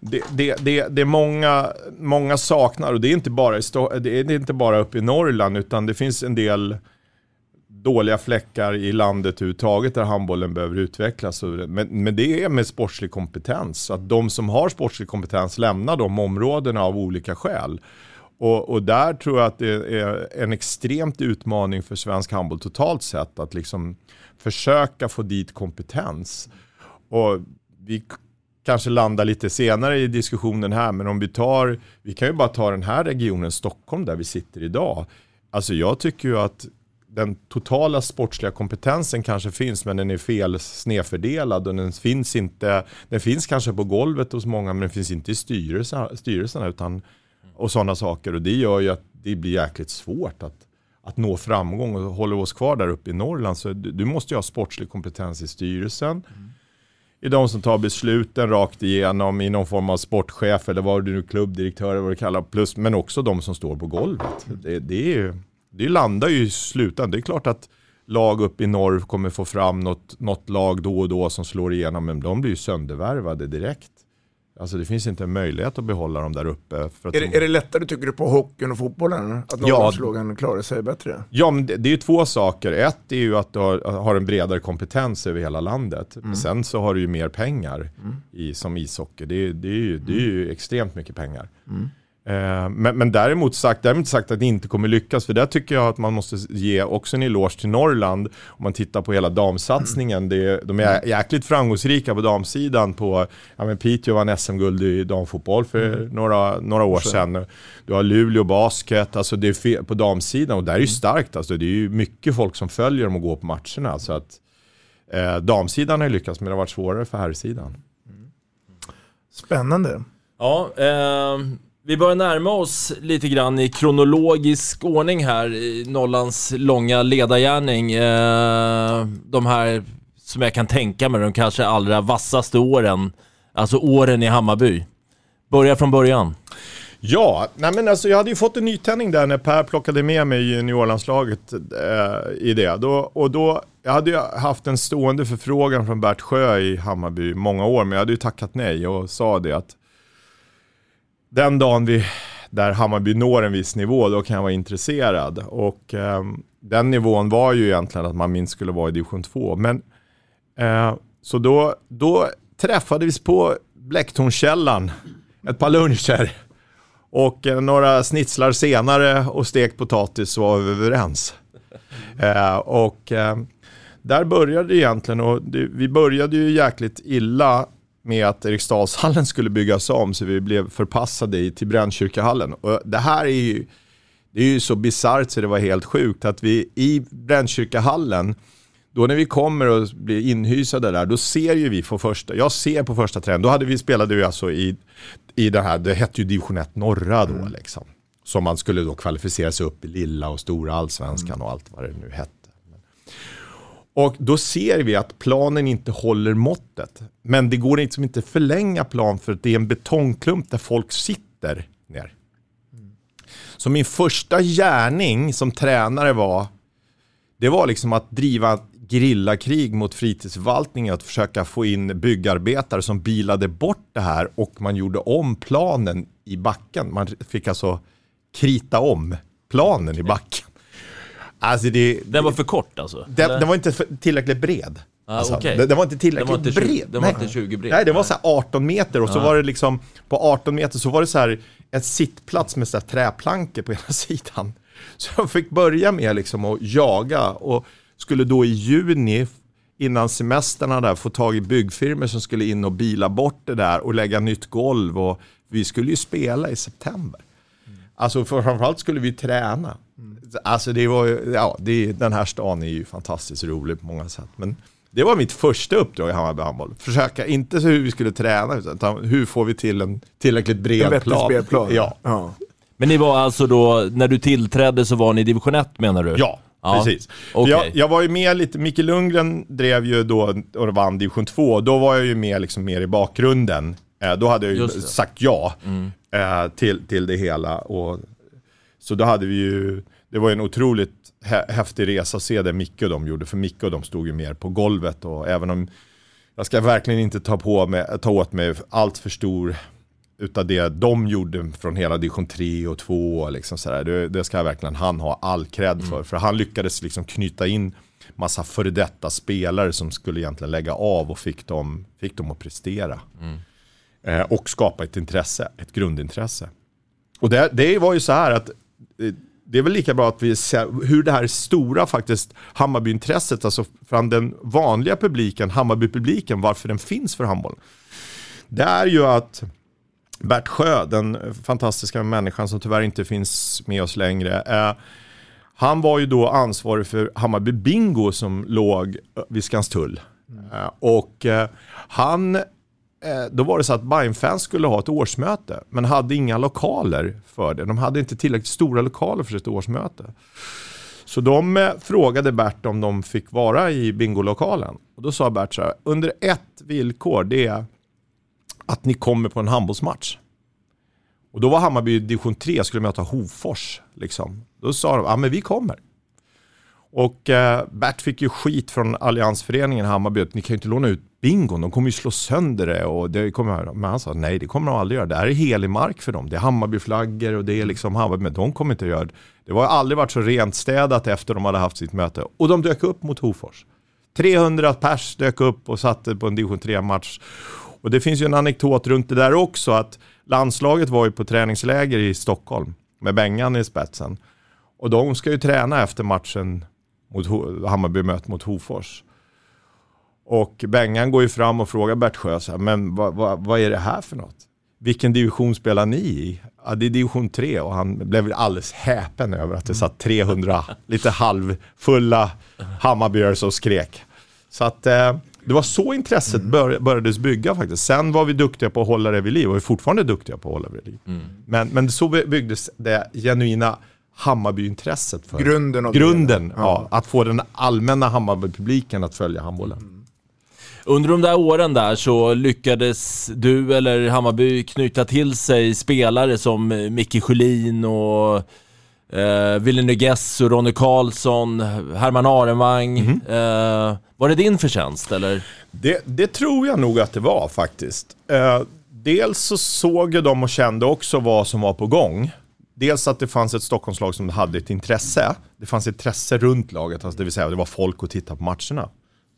det, det, det, det är många, många saknar och det är, inte bara i Sto- det är inte bara uppe i Norrland utan det finns en del dåliga fläckar i landet överhuvudtaget där handbollen behöver utvecklas. Men, men det är med sportslig kompetens. Att de som har sportslig kompetens lämnar de områdena av olika skäl. Och, och där tror jag att det är en extremt utmaning för svensk handboll totalt sett. Att liksom försöka få dit kompetens. Och vi kanske landar lite senare i diskussionen här, men om vi tar, vi kan ju bara ta den här regionen Stockholm där vi sitter idag. Alltså jag tycker ju att den totala sportsliga kompetensen kanske finns men den är fel snedfördelad och den finns inte, den finns kanske på golvet hos många men den finns inte i styrelserna, styrelserna utan, och sådana saker och det gör ju att det blir jäkligt svårt att, att nå framgång och håller oss kvar där uppe i Norrland så du, du måste ju ha sportslig kompetens i styrelsen. Mm i de som tar besluten rakt igenom i någon form av sportchef eller vad du nu klubbdirektör eller vad du kallar plus, men också de som står på golvet. Det, det, är, det landar ju i slutändan. Det är klart att lag upp i norr kommer få fram något, något lag då och då som slår igenom, men de blir ju söndervärvade direkt. Alltså det finns inte en möjlighet att behålla dem där uppe. Är, de... det, är det lättare tycker du på hockeyn och fotbollen? Att Norrlandslagen ja, klarar sig bättre? Ja, men det, det är ju två saker. Ett är ju att du har, har en bredare kompetens över hela landet. Mm. Sen så har du ju mer pengar mm. i, som ishockey. Det, det, är ju, det är ju mm. extremt mycket pengar. Mm. Eh, men, men däremot sagt, däremot sagt att det inte kommer lyckas, för där tycker jag att man måste ge också en eloge till Norrland. Om man tittar på hela damsatsningen, det, de är jäkligt framgångsrika på damsidan. På, ja, men Piteå vann SM-guld i damfotboll för mm. några, några år sedan. Du har Luleå basket, alltså det är på damsidan och där är ju mm. starkt. Alltså det är ju mycket folk som följer dem och går på matcherna. Så att, eh, damsidan har lyckats, men det har varit svårare för herrsidan. Spännande. Ja, eh, vi börjar närma oss lite grann i kronologisk ordning här i Nollans långa ledargärning. Eh, de här som jag kan tänka mig, de kanske allra vassaste åren. Alltså åren i Hammarby. Börja från början. Ja, nej men alltså jag hade ju fått en nytändning där när Per plockade med mig i juniorlandslaget eh, i det. Då, och då, jag hade ju haft en stående förfrågan från Bert Sjö i Hammarby många år, men jag hade ju tackat nej och sa det att den dagen vi, där Hammarby når en viss nivå, då kan jag vara intresserad. Och eh, den nivån var ju egentligen att man minst skulle vara i division 2. Men, eh, så då, då träffades på Blecktornskällan, ett par luncher. Och eh, några snitslar senare och stekt potatis så var vi överens. Eh, och eh, där började det egentligen och det, vi började ju jäkligt illa med att Eriksdalshallen skulle byggas om så vi blev förpassade till Brännkyrkahallen. Och det här är ju, det är ju så bisarrt så det var helt sjukt att vi i Brännkyrkahallen då när vi kommer och blir inhysade där, då ser ju vi på första, jag ser på första träningen, då hade vi spelade vi alltså i, i det här, det hette ju division 1 norra då mm. liksom. Som man skulle då kvalificera sig upp i lilla och stora allsvenskan mm. och allt vad det nu hette. Och då ser vi att planen inte håller måttet. Men det går liksom inte förlänga plan för att det är en betongklump där folk sitter ner. Så min första gärning som tränare var, det var liksom att driva grillakrig mot fritidsförvaltningen, att försöka få in byggarbetare som bilade bort det här och man gjorde om planen i backen. Man fick alltså krita om planen i backen. Alltså det, den var för kort alltså? Den, den var inte tillräckligt bred. Ah, alltså, okay. den, den, var inte tillräckligt den var inte 20, bred. Den var inte 20 bred. Nej, den var så 18 meter och så ah. var det liksom på 18 meter så var det så här en sittplats med så träplankor på ena [LAUGHS] sidan. Så jag fick börja med liksom att jaga och skulle då i juni innan semesterna där få tag i byggfirmor som skulle in och bila bort det där och lägga nytt golv. Och vi skulle ju spela i september. Alltså för framförallt skulle vi träna. Alltså det var ju, ja, det, den här stan är ju fantastiskt rolig på många sätt. Men det var mitt första uppdrag i Hammarby Handboll. Försöka, inte så hur vi skulle träna, utan hur får vi till en tillräckligt bred En plan. spelplan. Ja. Ja. Men ni var alltså då, när du tillträdde så var ni i division 1 menar du? Ja, precis. För Okej. Jag, jag var ju med lite, Micke Lundgren drev ju då och vann division 2. Då var jag ju med liksom mer i bakgrunden. Eh, då hade jag ju sagt ja Mm. Eh, till, till det hela. Och, så då hade vi ju, det var en otroligt hä- häftig resa att se det Micke och de gjorde. För Micke och de stod ju mer på golvet. Och även om jag ska verkligen inte ta, på mig, ta åt mig allt för stor utav det de gjorde från hela division 3 och 2. och Liksom sådär. Det, det ska verkligen han ha all cred för. För han lyckades liksom knyta in massa före detta spelare som skulle egentligen lägga av och fick dem, fick dem att prestera. Eh, och skapa ett intresse, ett grundintresse. Och det, det var ju så här att eh, det är väl lika bra att vi ser hur det här stora faktiskt Hammarbyintresset, alltså från den vanliga publiken, Hammarbypubliken, varför den finns för handbollen. Det är ju att Bert Sjö, den fantastiska människan som tyvärr inte finns med oss längre, eh, han var ju då ansvarig för Hammarby Bingo som låg vid Skanstull. Eh, och eh, han, Eh, då var det så att Bajen-fans skulle ha ett årsmöte, men hade inga lokaler för det. De hade inte tillräckligt stora lokaler för sitt årsmöte. Så de eh, frågade Bert om de fick vara i bingolokalen. Och då sa Bert så här, under ett villkor, det är att ni kommer på en handbollsmatch. Och då var Hammarby i division 3, skulle möta Hofors. Liksom. Då sa de, ja men vi kommer. Och eh, Bert fick ju skit från Alliansföreningen Hammarby, ni kan ju inte låna ut bingon, de kommer ju slå sönder det. Och det kommer, men han sa, nej det kommer de aldrig göra, det här är helig mark för dem. Det är Hammarbyflaggor och det är liksom Hammarby, men de kommer inte göra det. Det har aldrig varit så rent städat efter de hade haft sitt möte. Och de dök upp mot Hofors. 300 pers dök upp och satte på en division 3-match. Och det finns ju en anekdot runt det där också, att landslaget var ju på träningsläger i Stockholm med Bengan i spetsen. Och de ska ju träna efter matchen mot Hammarby möte mot Hofors. Och Bengan går ju fram och frågar Bert Sjö, så här, men vad, vad, vad är det här för något? Vilken division spelar ni i? Ja, det är division 3 och han blev alldeles häpen över att det satt 300 lite halvfulla Hammarbyare som skrek. Så att eh, det var så intresset bör, börjades bygga faktiskt. Sen var vi duktiga på att hålla det vid liv och är fortfarande duktiga på att hålla det vid liv. Men, men så byggdes det genuina Hammarbyintresset för Grunden av Grunden, hela. ja. Att få den allmänna Hammarbypubliken att följa handbollen. Under de där åren där så lyckades du eller Hammarby knyta till sig spelare som eh, Micke Sjölin och eh, Ville Nuges och Ronny Karlsson, Herman Arenvang. Eh, var det din förtjänst eller? Det, det tror jag nog att det var faktiskt. Eh, dels så såg jag dem och kände också vad som var på gång. Dels att det fanns ett Stockholmslag som hade ett intresse. Det fanns ett intresse runt laget, alltså det vill säga det var folk att titta på matcherna.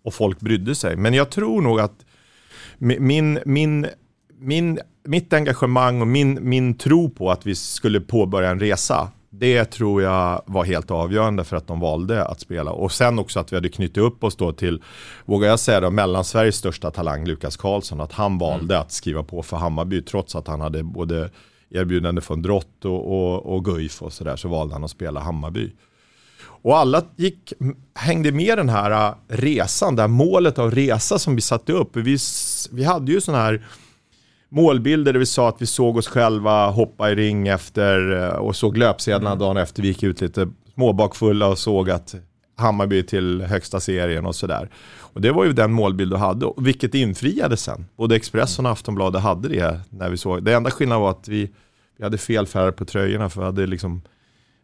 Och folk brydde sig. Men jag tror nog att mi- min, min, min, mitt engagemang och min, min tro på att vi skulle påbörja en resa, det tror jag var helt avgörande för att de valde att spela. Och sen också att vi hade knutit upp oss då till, vågar jag säga då, Mellansveriges största talang, Lukas Karlsson, att han valde att skriva på för Hammarby trots att han hade både erbjudande från Drott och, och, och Guif och sådär, så valde han att spela Hammarby. Och alla gick, hängde med den här äh, resan, det här målet av resa som vi satte upp. Vi, vi hade ju sådana här målbilder där vi sa att vi såg oss själva hoppa i ring efter eh, och såg löpsedlarna dagen efter. Vi gick ut lite småbakfulla och såg att Hammarby till högsta serien och sådär. Och det var ju den målbild du hade, vilket infriades sen. Både Expressen och Aftonbladet hade det när vi såg. Det enda skillnaden var att vi, vi hade fel färg på tröjorna för vi hade liksom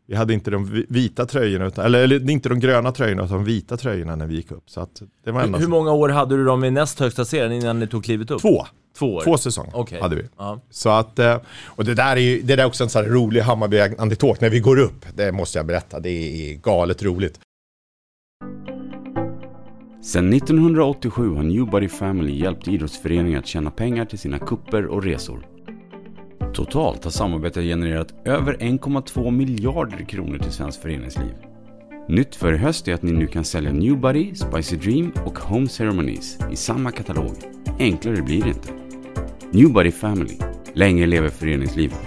vi hade inte de vi- vita tröjorna, utan, eller, eller inte de gröna tröjorna utan de vita tröjorna när vi gick upp. Så att det var Hur, hur många år hade du dem i näst högsta serien innan ni tog klivet upp? Två. Två år? Två säsonger Okej. hade vi. Ja. Så att, eh, och det där är ju det där är också en sån här rolig Hammarby-anekdot när vi går upp. Det måste jag berätta, det är galet roligt. Sedan 1987 har Newbody Family hjälpt idrottsföreningar att tjäna pengar till sina kupper och resor. Totalt har samarbetet genererat över 1,2 miljarder kronor till svenskt föreningsliv. Nytt för i höst är att ni nu kan sälja Newbody, Spicy Dream och Home Ceremonies i samma katalog. Enklare blir det inte. Newbody Family. Länge lever föreningslivet.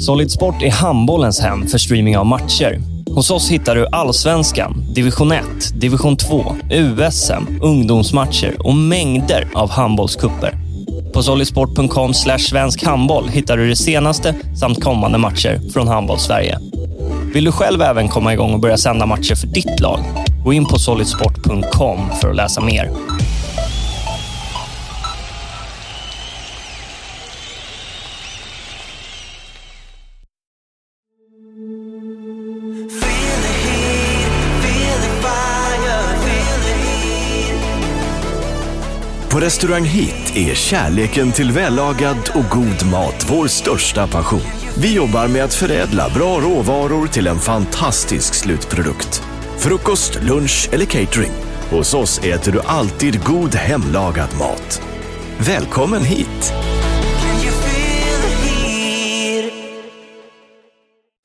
Solid Sport är handbollens hem för streaming av matcher. Hos oss hittar du Allsvenskan, Division 1, Division 2, USM, ungdomsmatcher och mängder av handbollskupper. På solidsport.com svensk handboll hittar du det senaste samt kommande matcher från Handbollssverige. Vill du själv även komma igång och börja sända matcher för ditt lag? Gå in på solidsport.com för att läsa mer. Restaurang Hit är kärleken till vällagad och god mat vår största passion. Vi jobbar med att förädla bra råvaror till en fantastisk slutprodukt. Frukost, lunch eller catering. Hos oss äter du alltid god hemlagad mat. Välkommen hit!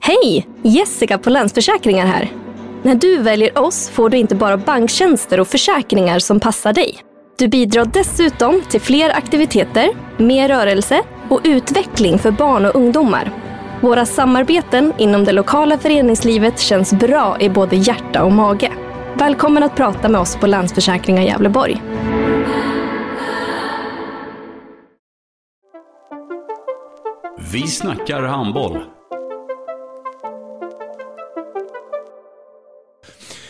Hej! Jessica på Länsförsäkringar här. När du väljer oss får du inte bara banktjänster och försäkringar som passar dig. Du bidrar dessutom till fler aktiviteter, mer rörelse och utveckling för barn och ungdomar. Våra samarbeten inom det lokala föreningslivet känns bra i både hjärta och mage. Välkommen att prata med oss på Länsförsäkringar Gävleborg. Vi snackar handboll.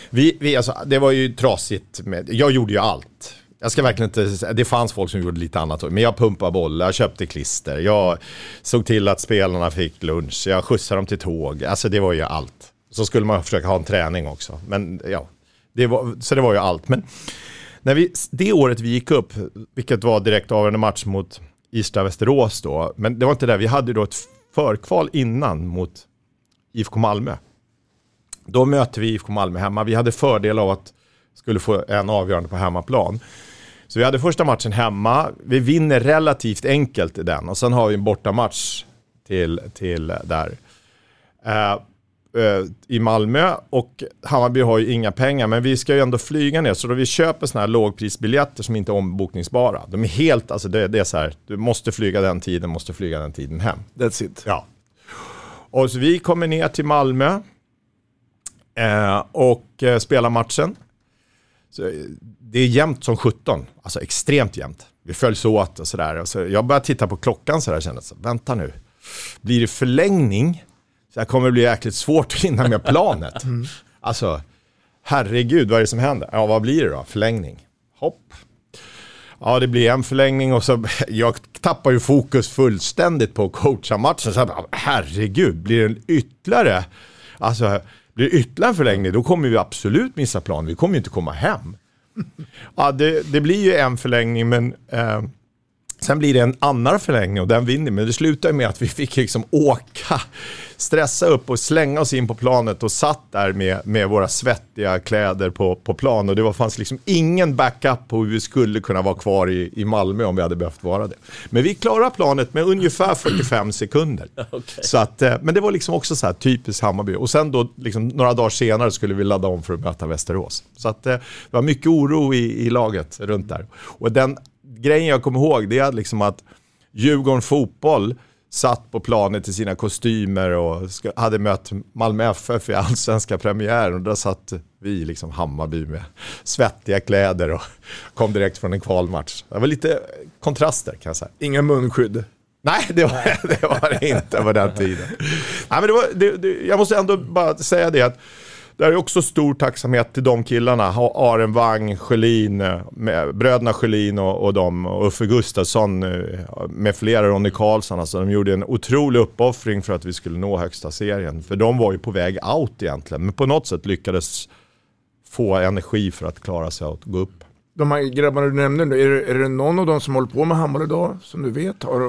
Vi, vi, alltså, det var ju trasigt med, jag gjorde ju allt. Jag ska verkligen inte säga, det fanns folk som gjorde lite annat. Men jag pumpade bollar, jag köpte klister, jag såg till att spelarna fick lunch, jag skjutsade dem till tåg. Alltså det var ju allt. Så skulle man försöka ha en träning också. Men ja, det var, så det var ju allt. Men när vi, det året vi gick upp, vilket var direkt avgörande match mot Ystad-Västerås då, men det var inte det, vi hade då ett förkval innan mot IFK Malmö. Då mötte vi IFK Malmö hemma. Vi hade fördel av att skulle få en avgörande på hemmaplan. Så vi hade första matchen hemma. Vi vinner relativt enkelt i den och sen har vi en bortamatch till, till där. Uh, uh, I Malmö och Hammarby har ju inga pengar men vi ska ju ändå flyga ner så då vi köper sådana här lågprisbiljetter som inte är ombokningsbara. De är helt, alltså det, det är så här, du måste flyga den tiden, måste flyga den tiden hem. That's it. Ja. Och så vi kommer ner till Malmö eh, och eh, spelar matchen. Så, eh, det är jämnt som 17, alltså extremt jämnt. Vi följs åt och sådär. Så jag började titta på klockan sådär och kände, så, vänta nu. Blir det förlängning, så här kommer det bli jäkligt svårt att hinna med planet. [LAUGHS] Mm. Alltså, herregud, vad är det som händer? Ja, vad blir det då? Förlängning. Hopp. Ja, det blir en förlängning och så, [LAUGHS] jag tappar ju fokus fullständigt på att coacha matchen. Så här, herregud, blir det en ytterligare, alltså, blir det ytterligare en förlängning, då kommer vi absolut missa planen. Vi kommer ju inte komma hem. [LAUGHS] Ja, det, det blir ju en förlängning, men eh, sen blir det en annan förlängning och den vinner. Men det slutar med att vi fick liksom åka, stressa upp och slänga oss in på planet och satt där med, med våra svettiga kläder på, på plan. Och det var, fanns liksom ingen backup på hur vi skulle kunna vara kvar i, i Malmö om vi hade behövt vara det. Men vi klarade planet med ungefär 45 sekunder. [CLEARS THROAT] Okay. Så att, eh, men det var liksom också så här typiskt Hammarby. Och sen då, liksom, några dagar senare skulle vi ladda om för att möta Västerås. Så att, eh, det var mycket oro i, i laget runt där. Och den grejen jag kommer ihåg, det är liksom att Djurgården fotboll satt på planet i sina kostymer och hade mött Malmö FF i allsvenska premiären och där satt vi, liksom Hammarby med svettiga kläder och kom direkt från en kvalmatch. Det var lite kontraster kan jag säga. Inga munskydd? Nej, det var [LAUGHS] det, var inte på den tiden. Nej, men det var, det, det, jag måste ändå bara säga det att det är också stor tacksamhet till de killarna. Aren Wang, Sjölin, bröderna Sjölin och, och de, och Uffe Gustafsson eh, med flera, Ronny Karlsson. Alltså, de gjorde en otrolig uppoffring för att vi skulle nå högsta serien. För de var ju på väg out egentligen, men på något sätt lyckades få energi för att klara sig att gå upp de här grabbarna du nämnde, är det, är det någon av dem som håller på med handboll idag som du vet? Har,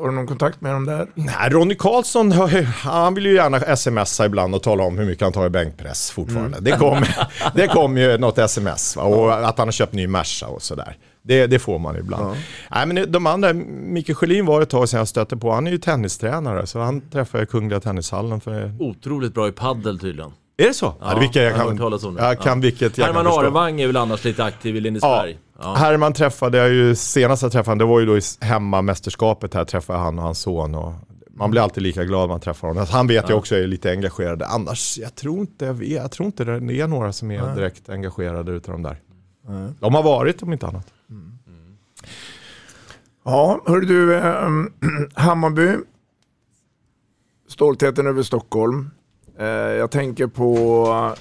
har du någon kontakt med dem där? Nej, Ronny Karlsson, han vill ju gärna smsa ibland och tala om hur mycket han tar i bänkpress fortfarande. Mm. Det, kom, [LAUGHS] det kom ju något sms va? och att han har köpt ny Merca och sådär. Det, det får man ibland. Nej, men de andra, Micke Sjölin var ett tag sedan jag stötte på, han är ju tennistränare så han träffade jag i Kungliga Tennishallen för... Otroligt bra i paddel tydligen. Är det så? Ja, vilka jag kan, talas om det. jag kan vilket jag Herman kan förstå. Arevang är väl annars lite aktiv i Lindesberg? Ja. Herman träffade jag ju, senast jag träffade honom, det var ju då i hemmamästerskapet här, träffade jag han och hans son. Och man blir alltid lika glad när man träffar honom. Han vet Ja. jag också är lite engagerad. Annars, jag tror inte, jag, vet, jag tror inte det är några som är Nej. direkt engagerade utav de där. Nej. De har varit om inte annat. Ja, hör du, eh, [CLEARS THROAT] Hammarby. Stoltheten över Stockholm. Eh, jag tänker på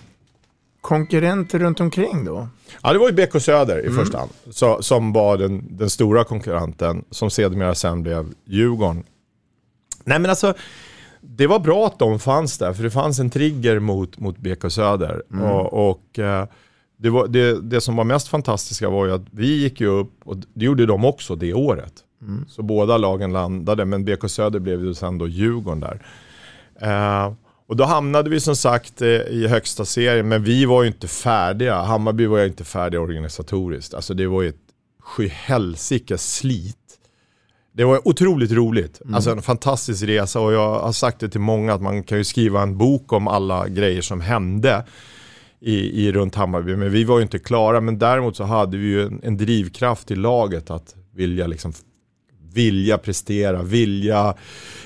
konkurrenter runt omkring då. Ja, det var ju BK Söder i Mm. första hand. Så, som var den, den stora konkurrenten, som sedermera sen blev Djurgården. Nej men alltså, det var bra att de fanns där, för det fanns en trigger mot, mot BK Söder. Mm. Och, och eh, det, var, det, det som var mest fantastiska var ju att vi gick ju upp, och det gjorde de också det året. Mm. Så båda lagen landade, men BK Söder blev ju sen då Djurgården där. Eh, och då hamnade vi som sagt eh, i högsta serien, men vi var ju inte färdiga. Hammarby var ju inte färdiga organisatoriskt. Alltså det var ju ett sjuhelsikes slit. Det var otroligt roligt. Alltså en fantastisk resa och jag har sagt det till många att man kan ju skriva en bok om alla grejer som hände i, i runt Hammarby. Men vi var ju inte klara. Men däremot så hade vi ju en, en drivkraft i laget att vilja liksom vilja prestera, vilja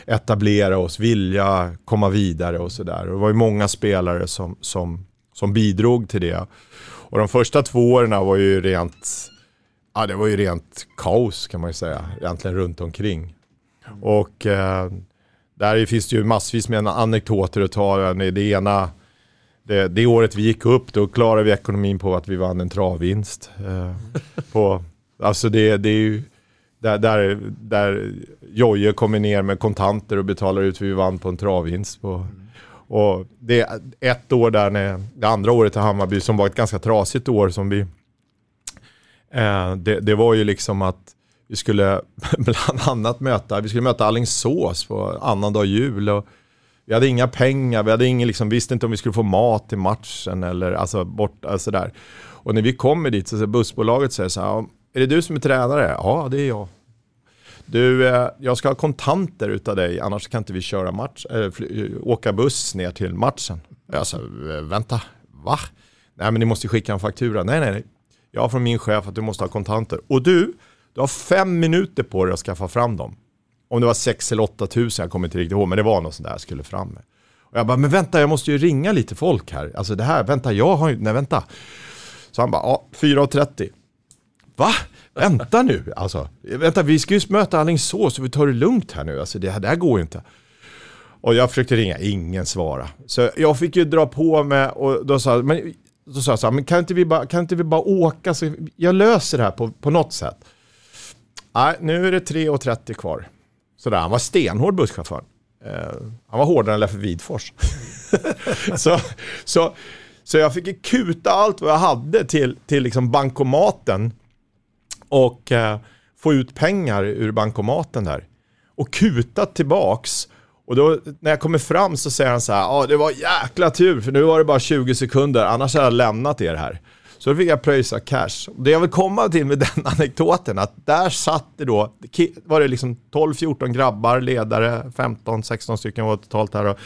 etablera oss, vilja komma vidare och sådär. Det var ju många spelare som, som, som bidrog till det. Och de första två åren var ju rent, ja det var ju rent kaos kan man ju säga, egentligen runt omkring. Och eh, där finns det ju massvis med anekdoter att ta. Det ena, det, det året vi gick upp, då klarade vi ekonomin på att vi vann en travvinst. Eh, på, alltså det, det är ju där, där, där Jojje kommer ner med kontanter och betalar ut vi vann på en travvinst. På, och det är ett år där, när, det andra året i Hammarby som var ett ganska trasigt år som vi eh, det, det var ju liksom att vi skulle [LAUGHS] bland annat möta, vi skulle möta Alingsås på annandag jul. Och vi hade inga pengar, vi hade ingen, liksom, visste inte om vi skulle få mat till matchen eller alltså bort, alltså där. Och när vi kommer dit så säger bussbolaget säger så här, "Ja, är det du som är tränare? Ja, det är jag. Du, eh, jag ska ha kontanter utav dig, annars kan inte vi köra match, äh, åka buss ner till matchen. Jag sa, vänta, va? Nej men ni måste skicka en faktura. Nej, nej, nej. Jag har från min chef att du måste ha kontanter. Och du, du har fem minuter på dig att skaffa fram dem. Om det var sex eller åtta tusen, jag kommer inte riktigt ihåg, men det var något sånt där jag skulle fram med. Och jag bara, men vänta, jag måste ju ringa lite folk här. Alltså det här, vänta, jag har ju, nej vänta. Så han bara, ja, 4.30. Va? Vänta nu, alltså. Vänta, vi ska ju möta Alingsås och vi tar det lugnt här nu. Alltså det här, det här går ju inte. Och jag försökte ringa, ingen svara. Så jag fick ju dra på med och då sa, men, då sa jag så här, men kan inte vi bara, kan inte vi bara åka? Så jag löser det här på, på något sätt. Nej, nu är det 3.30 kvar. Sådär, han var stenhård busschaufför. Uh, eh, han var hårdare än Leffe Widfors. [LAUGHS] så, så, så jag fick ju kuta allt vad jag hade till, till liksom bankomaten och eh, få ut pengar ur bankomaten där. Och kuta tillbaks. Och då när jag kommer fram så säger han så här, ja det var jäkla tur för nu var det bara 20 sekunder, annars hade jag lämnat er här. Så då fick jag pröjsa cash. Det jag vill komma till med [LAUGHS] den anekdoten, att där satt det då, var det liksom 12-14 grabbar, ledare, 15-16 stycken var totalt här. Och,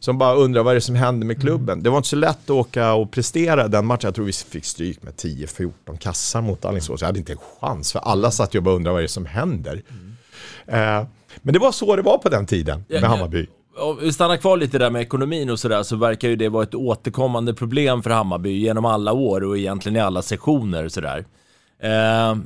som bara undrar vad är det som händer med klubben. Det var inte så lätt att åka och prestera den matchen. Jag tror vi fick stryk med 10-14 kassar mot Alingsås. Jag hade inte en chans för alla satt ju och bara undrade vad är det som händer. Eh, men det var så det var på den tiden med Ja, Hammarby. Om vi stannar kvar lite där med ekonomin och sådär så verkar ju det vara ett återkommande problem för Hammarby genom alla år och egentligen i alla sessioner och sådär. Eh,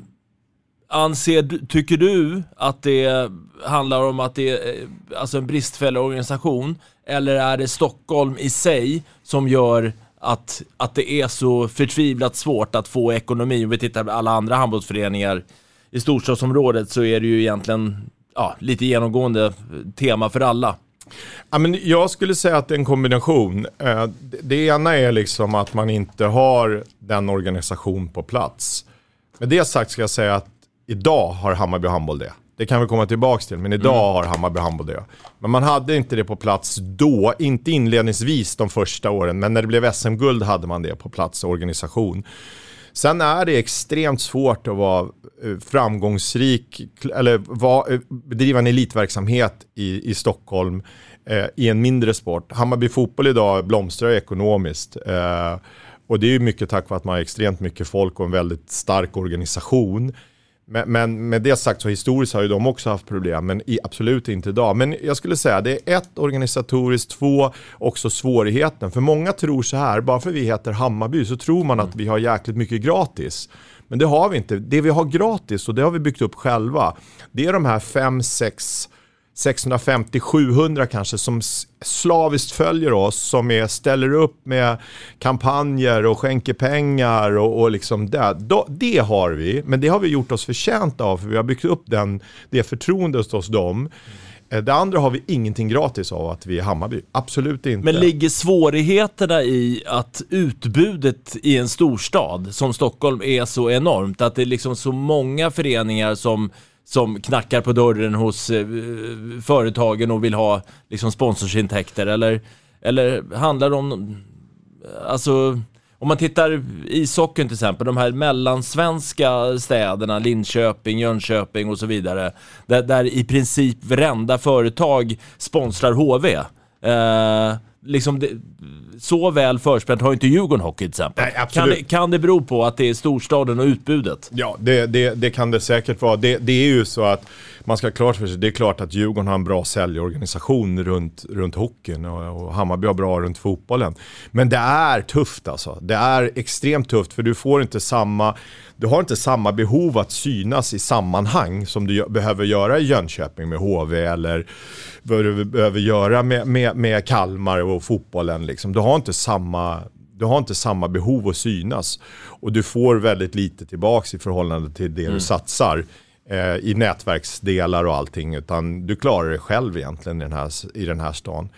anser, tycker du att det handlar om att det är eh, alltså en bristfällig organisation eller är det Stockholm i sig som gör att, att det är så förtvivlat svårt att få ekonomi? Om vi tittar på alla andra handbollsföreningar i storstadsområdet så är det ju egentligen ja, lite genomgående tema för alla. Ja, men jag skulle säga att det är en kombination. Eh, det- Det ena är liksom att man inte har den organisation på plats. Med det sagt ska jag säga att idag har Hammarby handboll det. Det kan vi komma tillbaka till, men idag har Hammarby handboll det. Men man hade inte det på plats då, inte inledningsvis de första åren, men när det blev SM-guld hade man det på plats, organisation. Sen är det extremt svårt att vara eh, framgångsrik eller eh, bedriva en elitverksamhet i, i Stockholm eh, i en mindre sport. Hammarby fotboll idag blomstrar ekonomiskt. Eh, och det är mycket tack vare att man har extremt mycket folk och en väldigt stark organisation. Men, men med det sagt så historiskt har ju de också haft problem, men i, absolut inte idag. Men jag skulle säga det är ett organisatoriskt, två också svårigheten. För många tror så här, bara för vi heter Hammarby så tror man att vi har jäkligt mycket gratis. Men det har vi inte. Det vi har gratis, och det har vi byggt upp själva, det är de här fem, sex 650-700 kanske som slaviskt följer oss, som är, ställer upp med kampanjer och skänker pengar och, och liksom det. Då, det har vi, men det har vi gjort oss förtjänta av för vi har byggt upp den, det förtroendet hos dem. Eh, det andra har vi ingenting gratis av att vi är Hammarby. Absolut inte. Men ligger svårigheterna i att utbudet i en storstad som Stockholm är så enormt? Att det är liksom så många föreningar som som knackar på dörren hos eh, företagen och vill ha liksom, sponsorsintäkter? Eller, eller handlar det om, alltså, om man tittar ishockeyn till exempel, de här mellansvenska städerna, Linköping, Jönköping och så vidare, där, där i princip varenda företag sponsrar HV. Eh, liksom det, så väl förspänt har inte Djurgården Hockey till exempel. Nej, kan, det, kan det bero på att det är storstaden och utbudet? Ja, det, det, det kan det säkert vara. Det, det är ju så att man ska ha klart för sig, det är klart att Djurgården har en bra säljorganisation runt, runt hockeyn och, och Hammarby har bra runt fotbollen. Men det är tufft alltså. Det är extremt tufft för du får inte samma, du har inte samma behov att synas i sammanhang som du behöver göra i Jönköping med HV eller vad du behöver göra med, med, med Kalmar och fotbollen. Liksom. Du, har inte samma, du har inte samma behov att synas. Och du får väldigt lite tillbaks i förhållande till det mm. du satsar eh, i nätverksdelar och allting. Utan du klarar det själv egentligen i den här, i den här stan.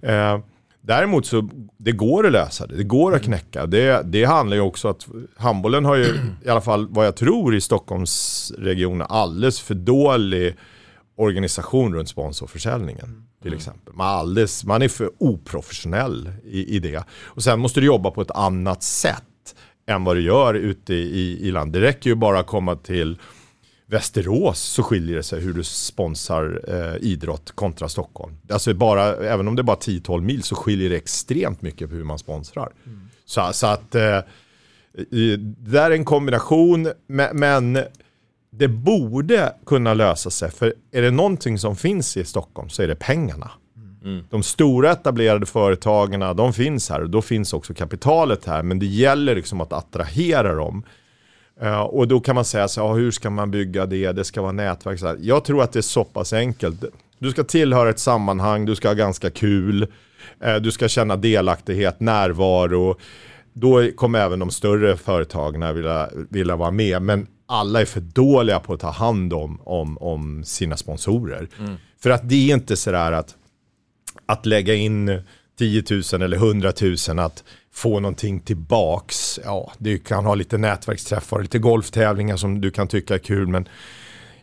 Eh, Däremot så det går att lösa det, det går att knäcka. Det, det handlar ju också att handbollen har ju, i alla fall vad jag tror i Stockholmsregionen, alldeles för dålig organisation runt sponsorförsäljningen. Till mm. exempel. Man, alldeles, man är för oprofessionell i, i det. Och sen måste du jobba på ett annat sätt än vad du gör ute i, i landet. Det räcker ju bara att komma till Västerås så skiljer det sig hur du sponsrar eh, idrott kontra Stockholm. Alltså bara, även om det är bara 10-12 mil så skiljer det extremt mycket på hur man sponsrar. Mm. Så, så, att eh, det är en kombination, men det borde kunna lösa sig. För är det någonting som finns i Stockholm så är det pengarna. Mm. De stora etablerade företagen, de finns här och då finns också kapitalet här. Men det gäller liksom att attrahera dem. Uh, och då kan man säga så ja, hur ska man bygga det? Det ska vara nätverk. Så här. Jag tror att det är så pass enkelt. Du ska tillhöra ett sammanhang, du ska ha ganska kul, uh, du ska känna delaktighet, närvaro. Då kommer även de större företagen vilja, vilja vara med. Men alla är för dåliga på att ta hand om, om, om sina sponsorer. Mm. För att det är inte sådär att, att lägga in 10 000 eller 100 000 att få någonting tillbaks. Ja, du kan ha lite nätverksträffar, lite golftävlingar som du kan tycka är kul, men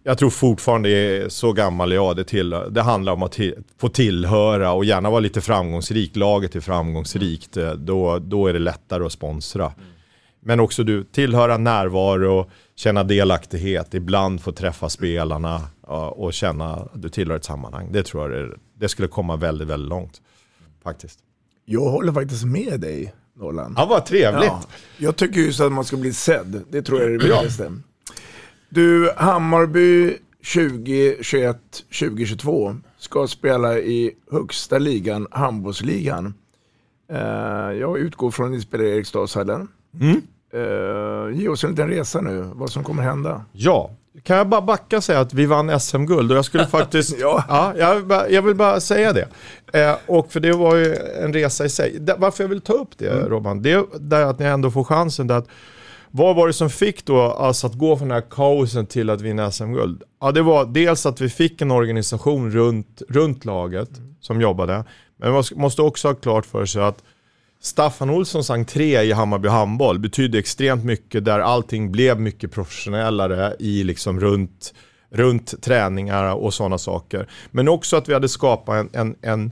jag tror fortfarande, är så gammal jag det, till, det handlar om att till, få tillhöra och gärna vara lite framgångsrik. Laget är framgångsrikt, då, då är det lättare att sponsra. Mm. Men också du, tillhöra närvaro, känna delaktighet, ibland få träffa spelarna och känna att du tillhör ett sammanhang. Det tror jag det, det skulle komma väldigt, väldigt långt. Faktiskt. Jag håller faktiskt med dig, Nolan. Ja, vad trevligt. Ja, jag tycker just att man ska bli sedd. Det tror jag är det viktigaste. Du, Hammarby 2021, 2022 ska spela i högsta ligan, handbollsligan. Uh, jag utgår från att ni spelar i Eriksdalshallen. Mm. Uh, ge oss en liten resa nu, vad som kommer hända. Ja, kan jag bara backa och säga att vi vann SM-guld och jag skulle [LAUGHS] faktiskt, ja. ja jag, jag, vill bara säga det. Eh, och för det var ju en resa i sig. varför jag vill ta upp det mm. Robban, det är där att ni ändå får chansen. Där att, vad var det som fick då alltså att gå från den här kaosen till att vinna SM-guld? Ja, det var dels att vi fick en organisation runt, runt laget mm. som jobbade. Men man måste också ha klart för sig att Staffan Olssons entré i Hammarby handboll betydde extremt mycket där allting blev mycket professionellare i liksom runt, runt träningar och sådana saker. Men också att vi hade skapat en, en, en,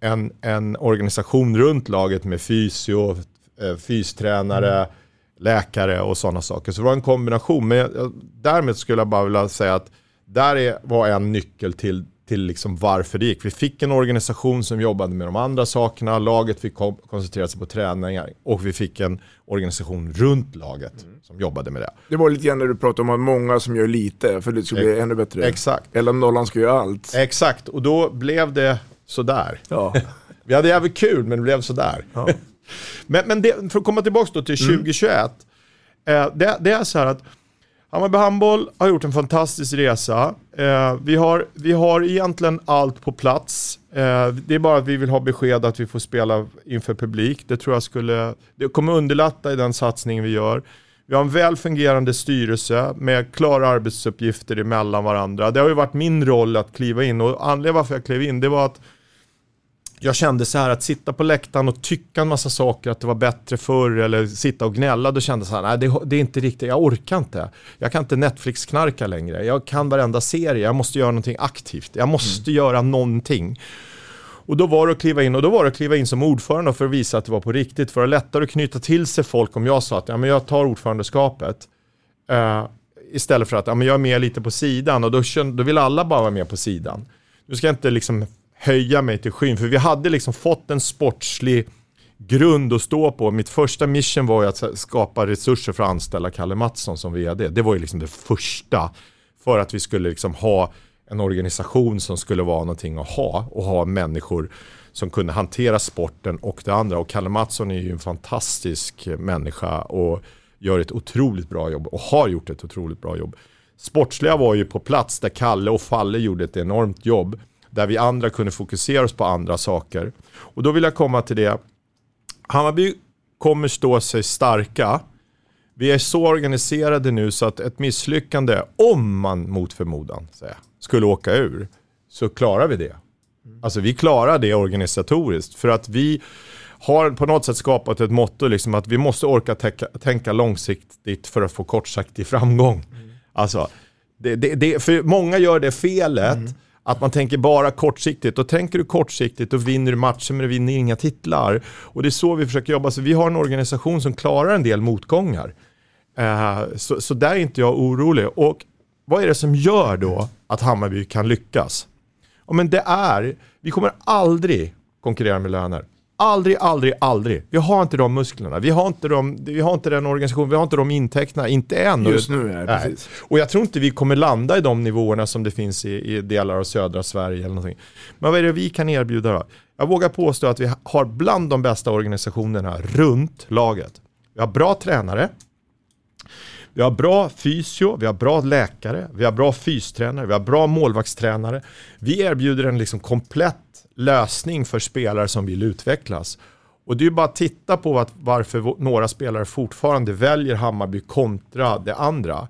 en, en organisation runt laget med fysio, eh, fystränare, mm. läkare och sådana saker. Så det var en kombination. Men jag, jag, därmed skulle jag bara vilja säga att där är, var en nyckel till, till liksom varför det gick. Vi fick en organisation som jobbade med de andra sakerna, laget fick koncentrera sig på träningar och vi fick en organisation runt laget Mm. som jobbade med det. Det var lite grann när du pratade om att många som gör lite för det ska bli ännu bättre. Exakt. Eller om nollan ska göra allt. Exakt, och då blev det sådär. Ja. [LAUGHS] Vi hade jävligt kul men det blev sådär. [LAUGHS] men men det, för att komma tillbaka till 2021. Eh, det, det är så här att Hammarby Handboll har gjort en fantastisk resa. Eh, vi, har, vi har egentligen allt på plats. Eh, det är bara att vi vill ha besked att vi får spela inför publik. Det tror jag skulle, det kommer underlätta i den satsning vi gör. Vi har en väl fungerande styrelse med klara arbetsuppgifter emellan varandra. Det har ju varit min roll att kliva in och anledningen varför jag klev in det var att jag kände så här att sitta på läktaren och tycka en massa saker att det var bättre förr eller sitta och gnälla, då kände jag så här, nej det, det är inte riktigt, jag orkar inte. Jag kan inte Netflix-knarka längre, jag kan varenda serie, jag måste göra någonting aktivt, jag måste göra någonting. Och då var det att kliva in, och då var det att kliva in som ordförande för att visa att det var på riktigt, för att lättare att knyta till sig folk om jag sa att ja, men jag tar ordförandeskapet. Eh, istället för att ja, men jag är med lite på sidan och då, då vill alla bara vara med på sidan. Nu ska jag inte liksom höja mig till skyn, för vi hade liksom fått en sportslig grund att stå på. Mitt första mission var ju att skapa resurser för att anställa Kalle Mattsson som vd. Det var ju liksom det första för att vi skulle liksom ha en organisation som skulle vara någonting att ha och ha människor som kunde hantera sporten och det andra. Och Kalle Mattsson är ju en fantastisk människa och gör ett otroligt bra jobb och har gjort ett otroligt bra jobb. Sportsliga var ju på plats där Kalle och Falle gjorde ett enormt jobb där vi andra kunde fokusera oss på andra saker. Och då vill jag komma till det. Hammarby kommer stå sig starka. Vi är så organiserade nu så att ett misslyckande, om man mot förmodan säga, skulle åka ur, så klarar vi det. Alltså vi klarar det organisatoriskt för att vi har på något sätt skapat ett motto liksom att vi måste orka tänka, tänka långsiktigt för att få kortsiktig framgång. Alltså, det, det, det, för många gör det felet att man tänker bara kortsiktigt. Och tänker du kortsiktigt då vinner du matcher men du vinner inga titlar. Och det är så vi försöker jobba. Så vi har en organisation som klarar en del motgångar. Eh, så, så där är inte jag orolig. Och vad är det som gör då att Hammarby kan lyckas? Ja, men det är, vi kommer aldrig konkurrera med löner. Aldrig, aldrig, aldrig. Vi har inte de musklerna. Vi har inte, de, vi har inte den organisationen, vi har inte de intäkterna. Inte än. Just nu, ja, Nej. precis. Och jag tror inte vi kommer landa i de nivåerna som det finns i, i delar av södra Sverige eller någonting. Men vad är det vi kan erbjuda då? Jag vågar påstå att vi har bland de bästa organisationerna runt laget. Vi har bra tränare. Vi har bra fysio, vi har bra läkare, vi har bra fystränare, vi har bra målvaktstränare. Vi erbjuder en liksom komplett lösning för spelare som vill utvecklas. Och det är ju bara att titta på att varför några spelare fortfarande väljer Hammarby kontra det andra.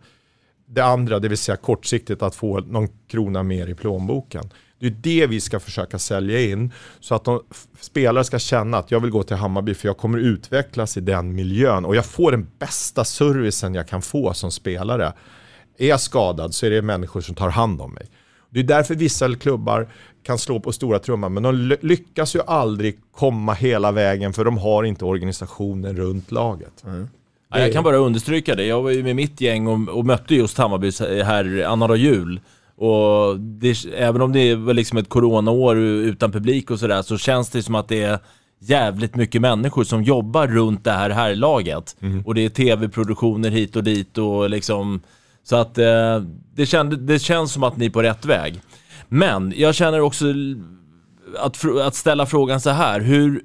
Det andra, det vill säga kortsiktigt att få någon krona mer i plånboken. Det är det vi ska försöka sälja in så att de spelare ska känna att jag vill gå till Hammarby för jag kommer utvecklas i den miljön och jag får den bästa servicen jag kan få som spelare. Är jag skadad så är det människor som tar hand om mig. Det är därför vissa klubbar kan slå på stora trumman men de ly- lyckas ju aldrig komma hela vägen för de har inte organisationen runt laget. Ja, jag kan bara understryka det. Jag var ju med mitt gäng och, och mötte just Hammarby här annandag jul. Och det, även om det var liksom ett coronaår utan publik och sådär så känns det som att det är jävligt mycket människor som jobbar runt det här herrlaget. Och det är tv-produktioner hit och dit och liksom så att eh, det, känd, det känns som att ni är på rätt väg. Men jag känner också att, att ställa frågan så här. Hur,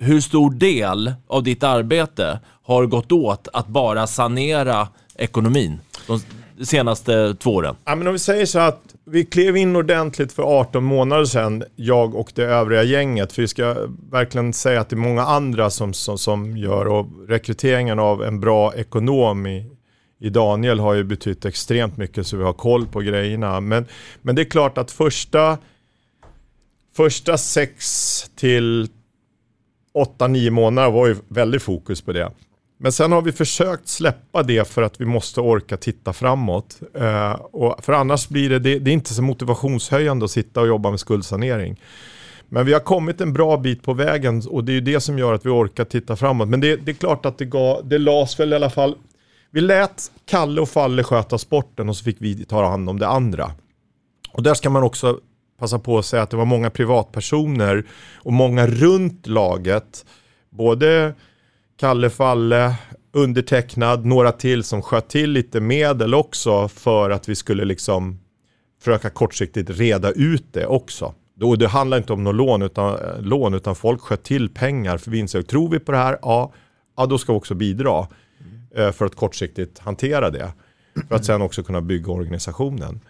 hur stor del av ditt arbete har gått åt att bara sanera ekonomin de senaste två åren? Ja, men om vi säger så att vi klev in ordentligt för 18 månader sedan, jag och det övriga gänget. För vi ska verkligen säga att det är många andra som, som, som gör och rekryteringen av en bra ekonom i, i Daniel har ju betytt extremt mycket så vi har koll på grejerna. Men, men det är klart att första, första sex till 8-9 månader var ju väldigt fokus på det. Men sen har vi försökt släppa det för att vi måste orka titta framåt. Eh, och för annars blir det, det, det är inte så motivationshöjande att sitta och jobba med skuldsanering. Men vi har kommit en bra bit på vägen och det är ju det som gör att vi orkar titta framåt. Men det, det är klart att det, gav, det lades väl i alla fall, vi lät Kalle och Falle sköta sporten och så fick vi ta hand om det andra. Och där ska man också passa på att säga att det var många privatpersoner och många runt laget. Både Kalle Falle, undertecknad, några till som sköt till lite medel också för att vi skulle liksom försöka kortsiktigt reda ut det också. Och det handlar inte om något lån utan, lån utan folk sköt till pengar för vi insåg, tror vi på det här, ja, ja då ska vi också bidra eh, för att kortsiktigt hantera det. För att sen också kunna bygga organisationen.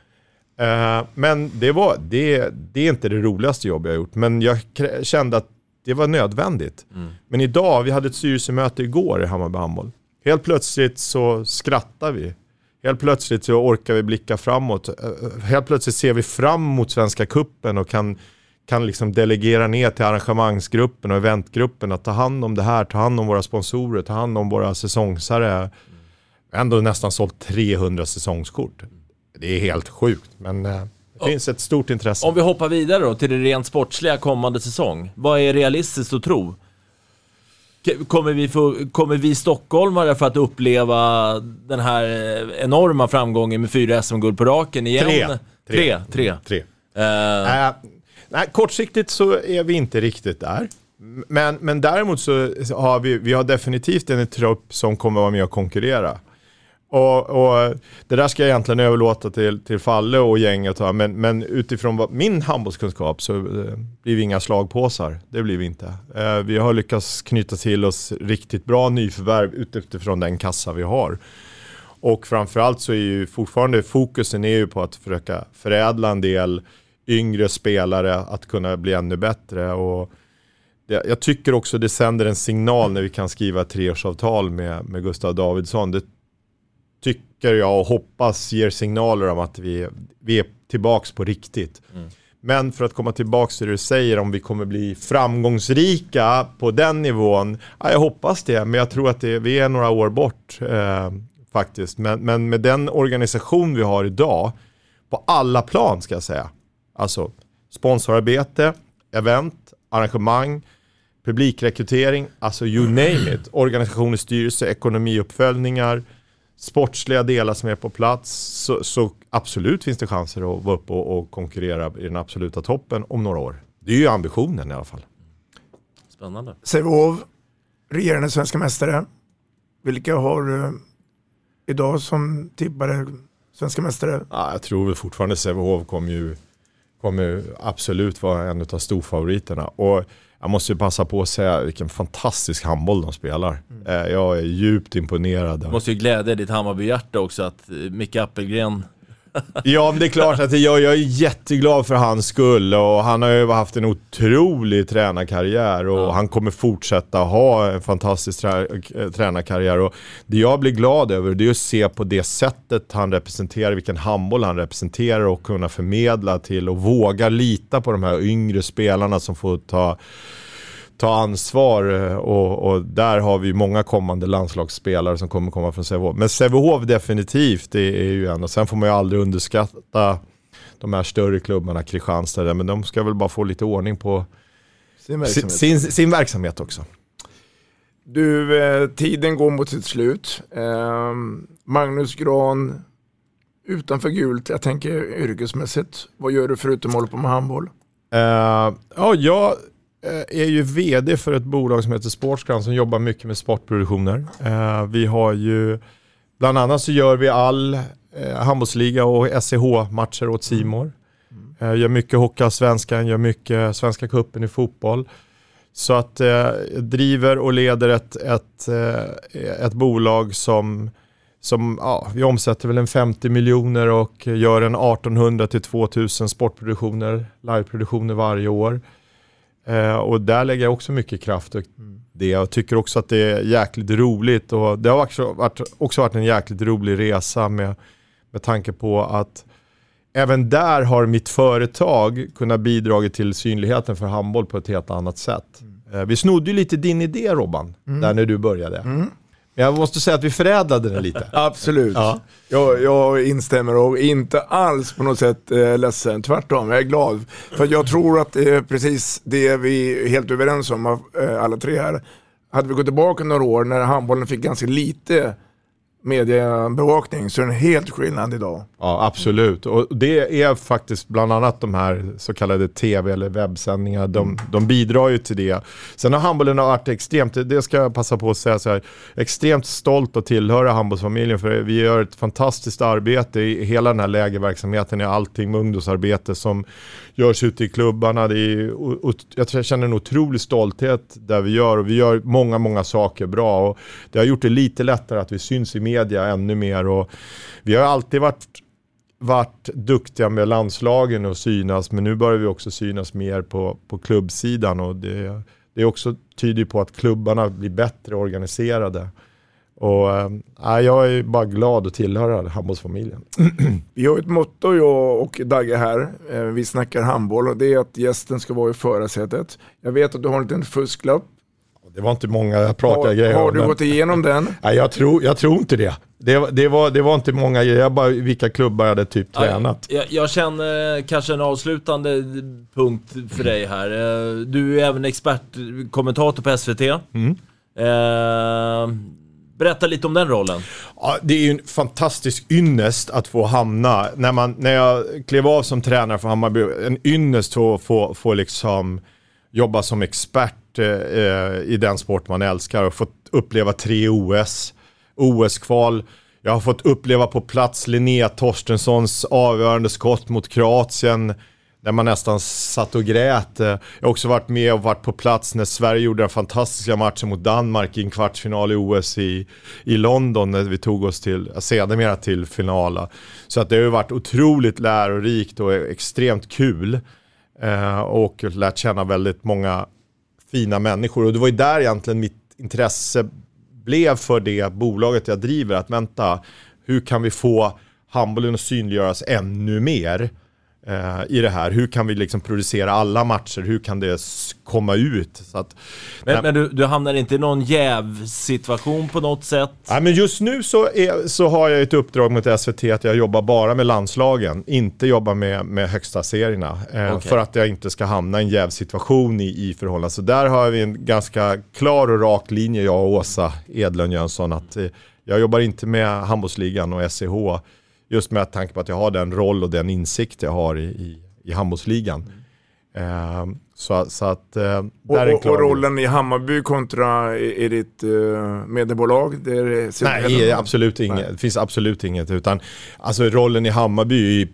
Eh, men det, var, det, det är inte det roligaste jobb jag har gjort, men jag kände att det var nödvändigt. Men idag, vi hade ett styrelsemöte igår i Hammarby Handboll. Helt plötsligt så skrattar vi. Helt plötsligt så orkar vi blicka framåt. Eh, Helt plötsligt ser vi fram mot Svenska Kuppen och kan, kan liksom delegera ner till arrangemangsgruppen och eventgruppen att ta hand om det här, ta hand om våra sponsorer, ta hand om våra säsongsare. Ändå nästan sålt 300 säsongskort. Det är helt sjukt, men eh, det finns ett stort intresse. Om vi hoppar vidare då till det rent sportsliga kommande säsong. Vad är realistiskt att tro? Kommer vi, få, kommer vi stockholmare för att uppleva den här eh, enorma framgången med fyra SM-guld på raken igen? Tre. Tre. Tre. Tre. Eh, Äh, nej, kortsiktigt så är vi inte riktigt där. Men, men däremot så har vi, vi har definitivt en trupp som kommer vara med och konkurrera. Och, och det där ska jag egentligen överlåta till, till Falle och gänget. Men, men utifrån vad, min handbollskunskap så eh, blir vi inga slagpåsar. Det blir vi inte. Eh, vi har lyckats knyta till oss riktigt bra nyförvärv utifrån den kassa vi har. Och framförallt så är ju fortfarande fokusen är ju på att försöka förädla en del yngre spelare att kunna bli ännu bättre. Och det, jag tycker också det sänder en signal när vi kan skriva treårsavtal med, med Gustav Davidsson. Det tycker jag och hoppas ger signaler om att vi, vi är tillbaks på riktigt. Men för att komma tillbaks till det du säger om vi kommer bli framgångsrika på den nivån. Ja, jag hoppas det, men jag tror att det, vi är några år bort eh, faktiskt. Men, men med den organisation vi har idag, på alla plan ska jag säga. Alltså sponsorarbete, event, arrangemang, publikrekrytering, alltså you name it. Organisationens styrelse, ekonomiuppföljningar, sportsliga delar som är på plats. Så, så absolut finns det chanser att vara uppe och, och konkurrera i den absoluta toppen om några år. Det är ju ambitionen i alla fall. Spännande. Sävehof, regerande svenska mästare. Vilka har du idag som tippade svenska mästare? Ja, jag tror väl fortfarande Sävehof kommer ju, kommer absolut vara en av storfavoriterna. Och jag måste ju passa på att säga vilken fantastisk handboll de spelar. Eh, Jag är djupt imponerad. av- Måste ju glädja ditt Hammarby-hjärta också att Micke Appelgren [LAUGHS] Ja, men det är klart att jag, jag är jätteglad för hans skull och han har ju haft en otrolig tränarkarriär och han kommer fortsätta ha en fantastisk trä, tränarkarriär. Och det jag blir glad över det är att se på det sättet han representerar, vilken handboll han representerar och kunna förmedla till och våga lita på de här yngre spelarna som får ta ta ansvar eh, och, och där har vi många kommande landslagsspelare som kommer komma från Sävehof. Men Sävehof definitivt, det är ju en och sen får man ju aldrig underskatta de här större klubbarna, Kristianstad, där, men de ska väl bara få lite ordning på Sin sin, verksamhet. sin, sin verksamhet också. Du, eh, tiden går mot sitt slut. Eh, Magnus Gran, utanför gult, jag tänker yrkesmässigt. Vad gör du förutom att hålla på med handboll? Eh, ja, jag är ju vd för ett bolag som heter Sportsground som jobbar mycket med sportproduktioner. Eh, vi har ju, bland annat så gör vi all eh, handbollsliga och SEH-matcher åt Simor. Eh, gör mycket Hockeyallsvenskan, gör mycket Svenska cupen i fotboll. Så att eh, jag driver och leder ett, ett, eh, ett bolag som, som ja, vi omsätter väl en 50 miljoner och gör en 1800 till 2000 sportproduktioner, liveproduktioner varje år. Eh, och där lägger jag också mycket kraft och det. Jag tycker också att det är jäkligt roligt och det har också varit, också varit en jäkligt rolig resa med, med tanke på att även där har mitt företag kunnat bidra till synligheten för handboll på ett helt annat sätt. Eh, Vi snodde ju lite din idé Robban, Mm. där när du började. Men jag måste säga att vi förädlade den lite. [LAUGHS] Absolut. Ja. Jag, jag instämmer och inte alls på något sätt eh, ledsen. Tvärtom, jag är glad. För jag tror att är precis det vi är helt överens om, eh, alla tre här. Hade vi gått tillbaka några år när handbollen fick ganska lite mediebevakning så är det en helt skillnad idag. Ja, absolut. Och det är faktiskt bland annat de här så kallade tv eller webbsändningarna, de, de bidrar ju till det. Sen har handbollen varit extremt, det ska jag passa på att säga så här, extremt stolt att tillhöra handbollsfamiljen för vi gör ett fantastiskt arbete i hela den här lägerverksamheten, i allting med ungdomsarbete som görs ute i klubbarna. Det är, och, jag känner en otrolig stolthet där vi gör och vi gör många, många saker bra. Och det har gjort det lite lättare att vi syns i media ännu mer. Och vi har alltid varit varit duktiga med landslagen och synas, men nu börjar vi också synas mer på, på klubbsidan och det, det är också tyder på att klubbarna blir bättre organiserade. Och äh, jag är bara glad att tillhöra handbollsfamiljen. [CLEARS THROAT] Vi har ett motto jag och Dagge här, eh, vi snackar handboll och det är att gästen ska vara i förarsätet. Jag vet att du har en liten fusklapp. Det var inte många jag pratade har, grejer Har du men- gått igenom den? [LAUGHS] Nej, jag, tror, jag tror inte det. Det, var- det, var, det var inte många grejer, jag bara vilka klubbar jag hade typ tränat. Jag, jag känner kanske en avslutande punkt för dig här. Eh, Du är även expertkommentator på SVT. Mm. Eh, berätta lite om den rollen. Ja, det är ju en fantastisk ynnest att få hamna, när, man, när jag klev av som tränare för Hammarby, en ynnest att få, få liksom jobba som expert eh, eh, i den sport man älskar och fått uppleva tre OS, OS-kval. Jag har fått uppleva på plats Linnea Torstenssons avgörande skott mot Kroatien där man nästan satt och grät. Eh, jag har också varit med och varit på plats när Sverige gjorde den fantastiska matchen mot Danmark i en kvartsfinal i OS i, i London när vi tog oss till, sedermera till final. Så att det har ju varit otroligt lärorikt och extremt kul. Eh, och lärt känna väldigt många fina människor. Och det var ju där egentligen mitt intresse blev för det bolaget jag driver. Att vänta, hur kan vi få handbollen att synliggöras ännu mer eh, i det här? Hur kan vi liksom producera alla matcher? Hur kan det komma ut? Att, Men, men du, du hamnar inte i någon jävsituation på något sätt? Nej, men just nu så, är, så har jag ett uppdrag mot SVT att jag jobbar bara med landslagen, inte jobbar med, med högsta serierna. Eh, Okej. För att jag inte ska hamna i en jävsituation i, i förhållande. Så där har vi en ganska klar och rak linje, jag och Åsa Edlund Jönsson. Att, eh, jag jobbar inte med handbollsligan och SCH, just med tanke på att jag har den roll och den insikt jag har i, i, i handbollsligan. Eh, så, så att, eh, Och, där är en och, klar och rollen i Hammarby kontra i, i ditt uh, mediebolag? Det är, Nej, absolut inget. Det finns absolut inget. Utan, alltså, rollen i Hammarby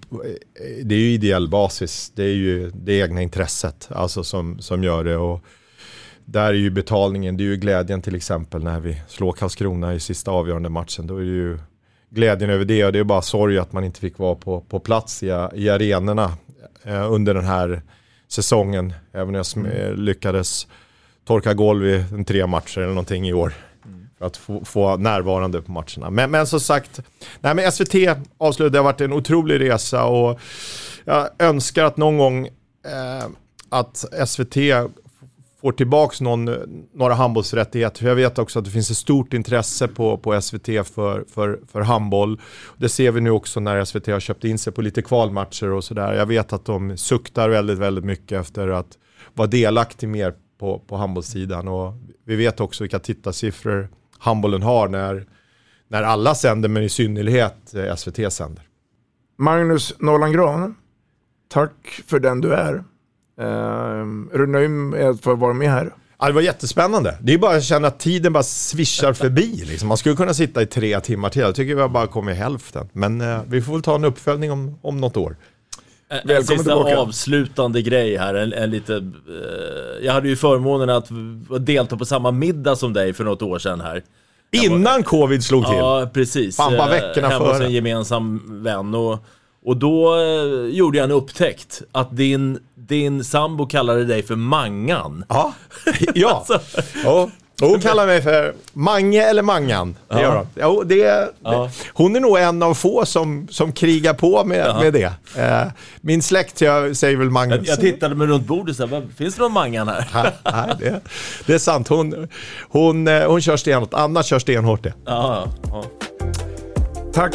det är ju ideell basis. Det är ju det egna intresset alltså, som, som gör det. Och där är ju betalningen, det är ju glädjen till exempel när vi slår Karlskrona i sista avgörande matchen. Då är det ju glädjen över det och det är bara sorg att man inte fick vara på, på plats i, i arenorna eh, under den här säsongen. Även om jag sm- lyckades torka golv i en tre matcher eller någonting i år. För att få, få närvarande på matcherna. Men, men som sagt, nej men SVT avslutade, det har varit en otrolig resa och jag önskar att någon gång eh, att SVT får tillbaka någon, några handbollsrättigheter. För jag vet också att det finns ett stort intresse på, på SVT för, för, för handboll. Det ser vi nu också när SVT har köpt in sig på lite kvalmatcher och sådär. Jag vet att de suktar väldigt, väldigt mycket efter att vara delaktig mer på, på handbollssidan. Och vi vet också vilka tittarsiffror handbollen har när, när alla sänder, men i synnerhet eh, SVT sänder. Magnus Norland Gran, tack för den du är. Uh, är du nöjd med att få vara med här? Ja, det var jättespännande. Det är bara att känna att tiden bara svischar förbi. Liksom. Man skulle kunna sitta i tre timmar till. Jag tycker vi har bara kommit i hälften. Men eh, vi får väl ta en uppföljning om, om något år. En, en Välkommen sista tillbaka. avslutande grej här, en, en lite... eh, jag hade ju förmånen att delta på samma middag som dig för något år sedan här. Innan covid slog till. Ja, precis. Fan, bara Eh, veckorna Hemma hos före. en gemensam vän. Och, och då eh, gjorde jag en upptäckt. Att din, din sambo kallade dig för Mangan. Ja, [LAUGHS] ja. Alltså, ja. Hon kallar mig för Mange eller Mangan. Det Ja. gör hon. Jo, det, Ja. Hon är nog en av få som, som krigar på med, Ja. med det. Eh, min släkt, jag säger väl Magnus. Jag, jag tittade mig runt bordet och sa, finns det någon Mangan här? Nej, nej, det, det är sant. Hon, hon, eh, hon kör stenhårt. Anna kör stenhårt det. Ja, ja. Tack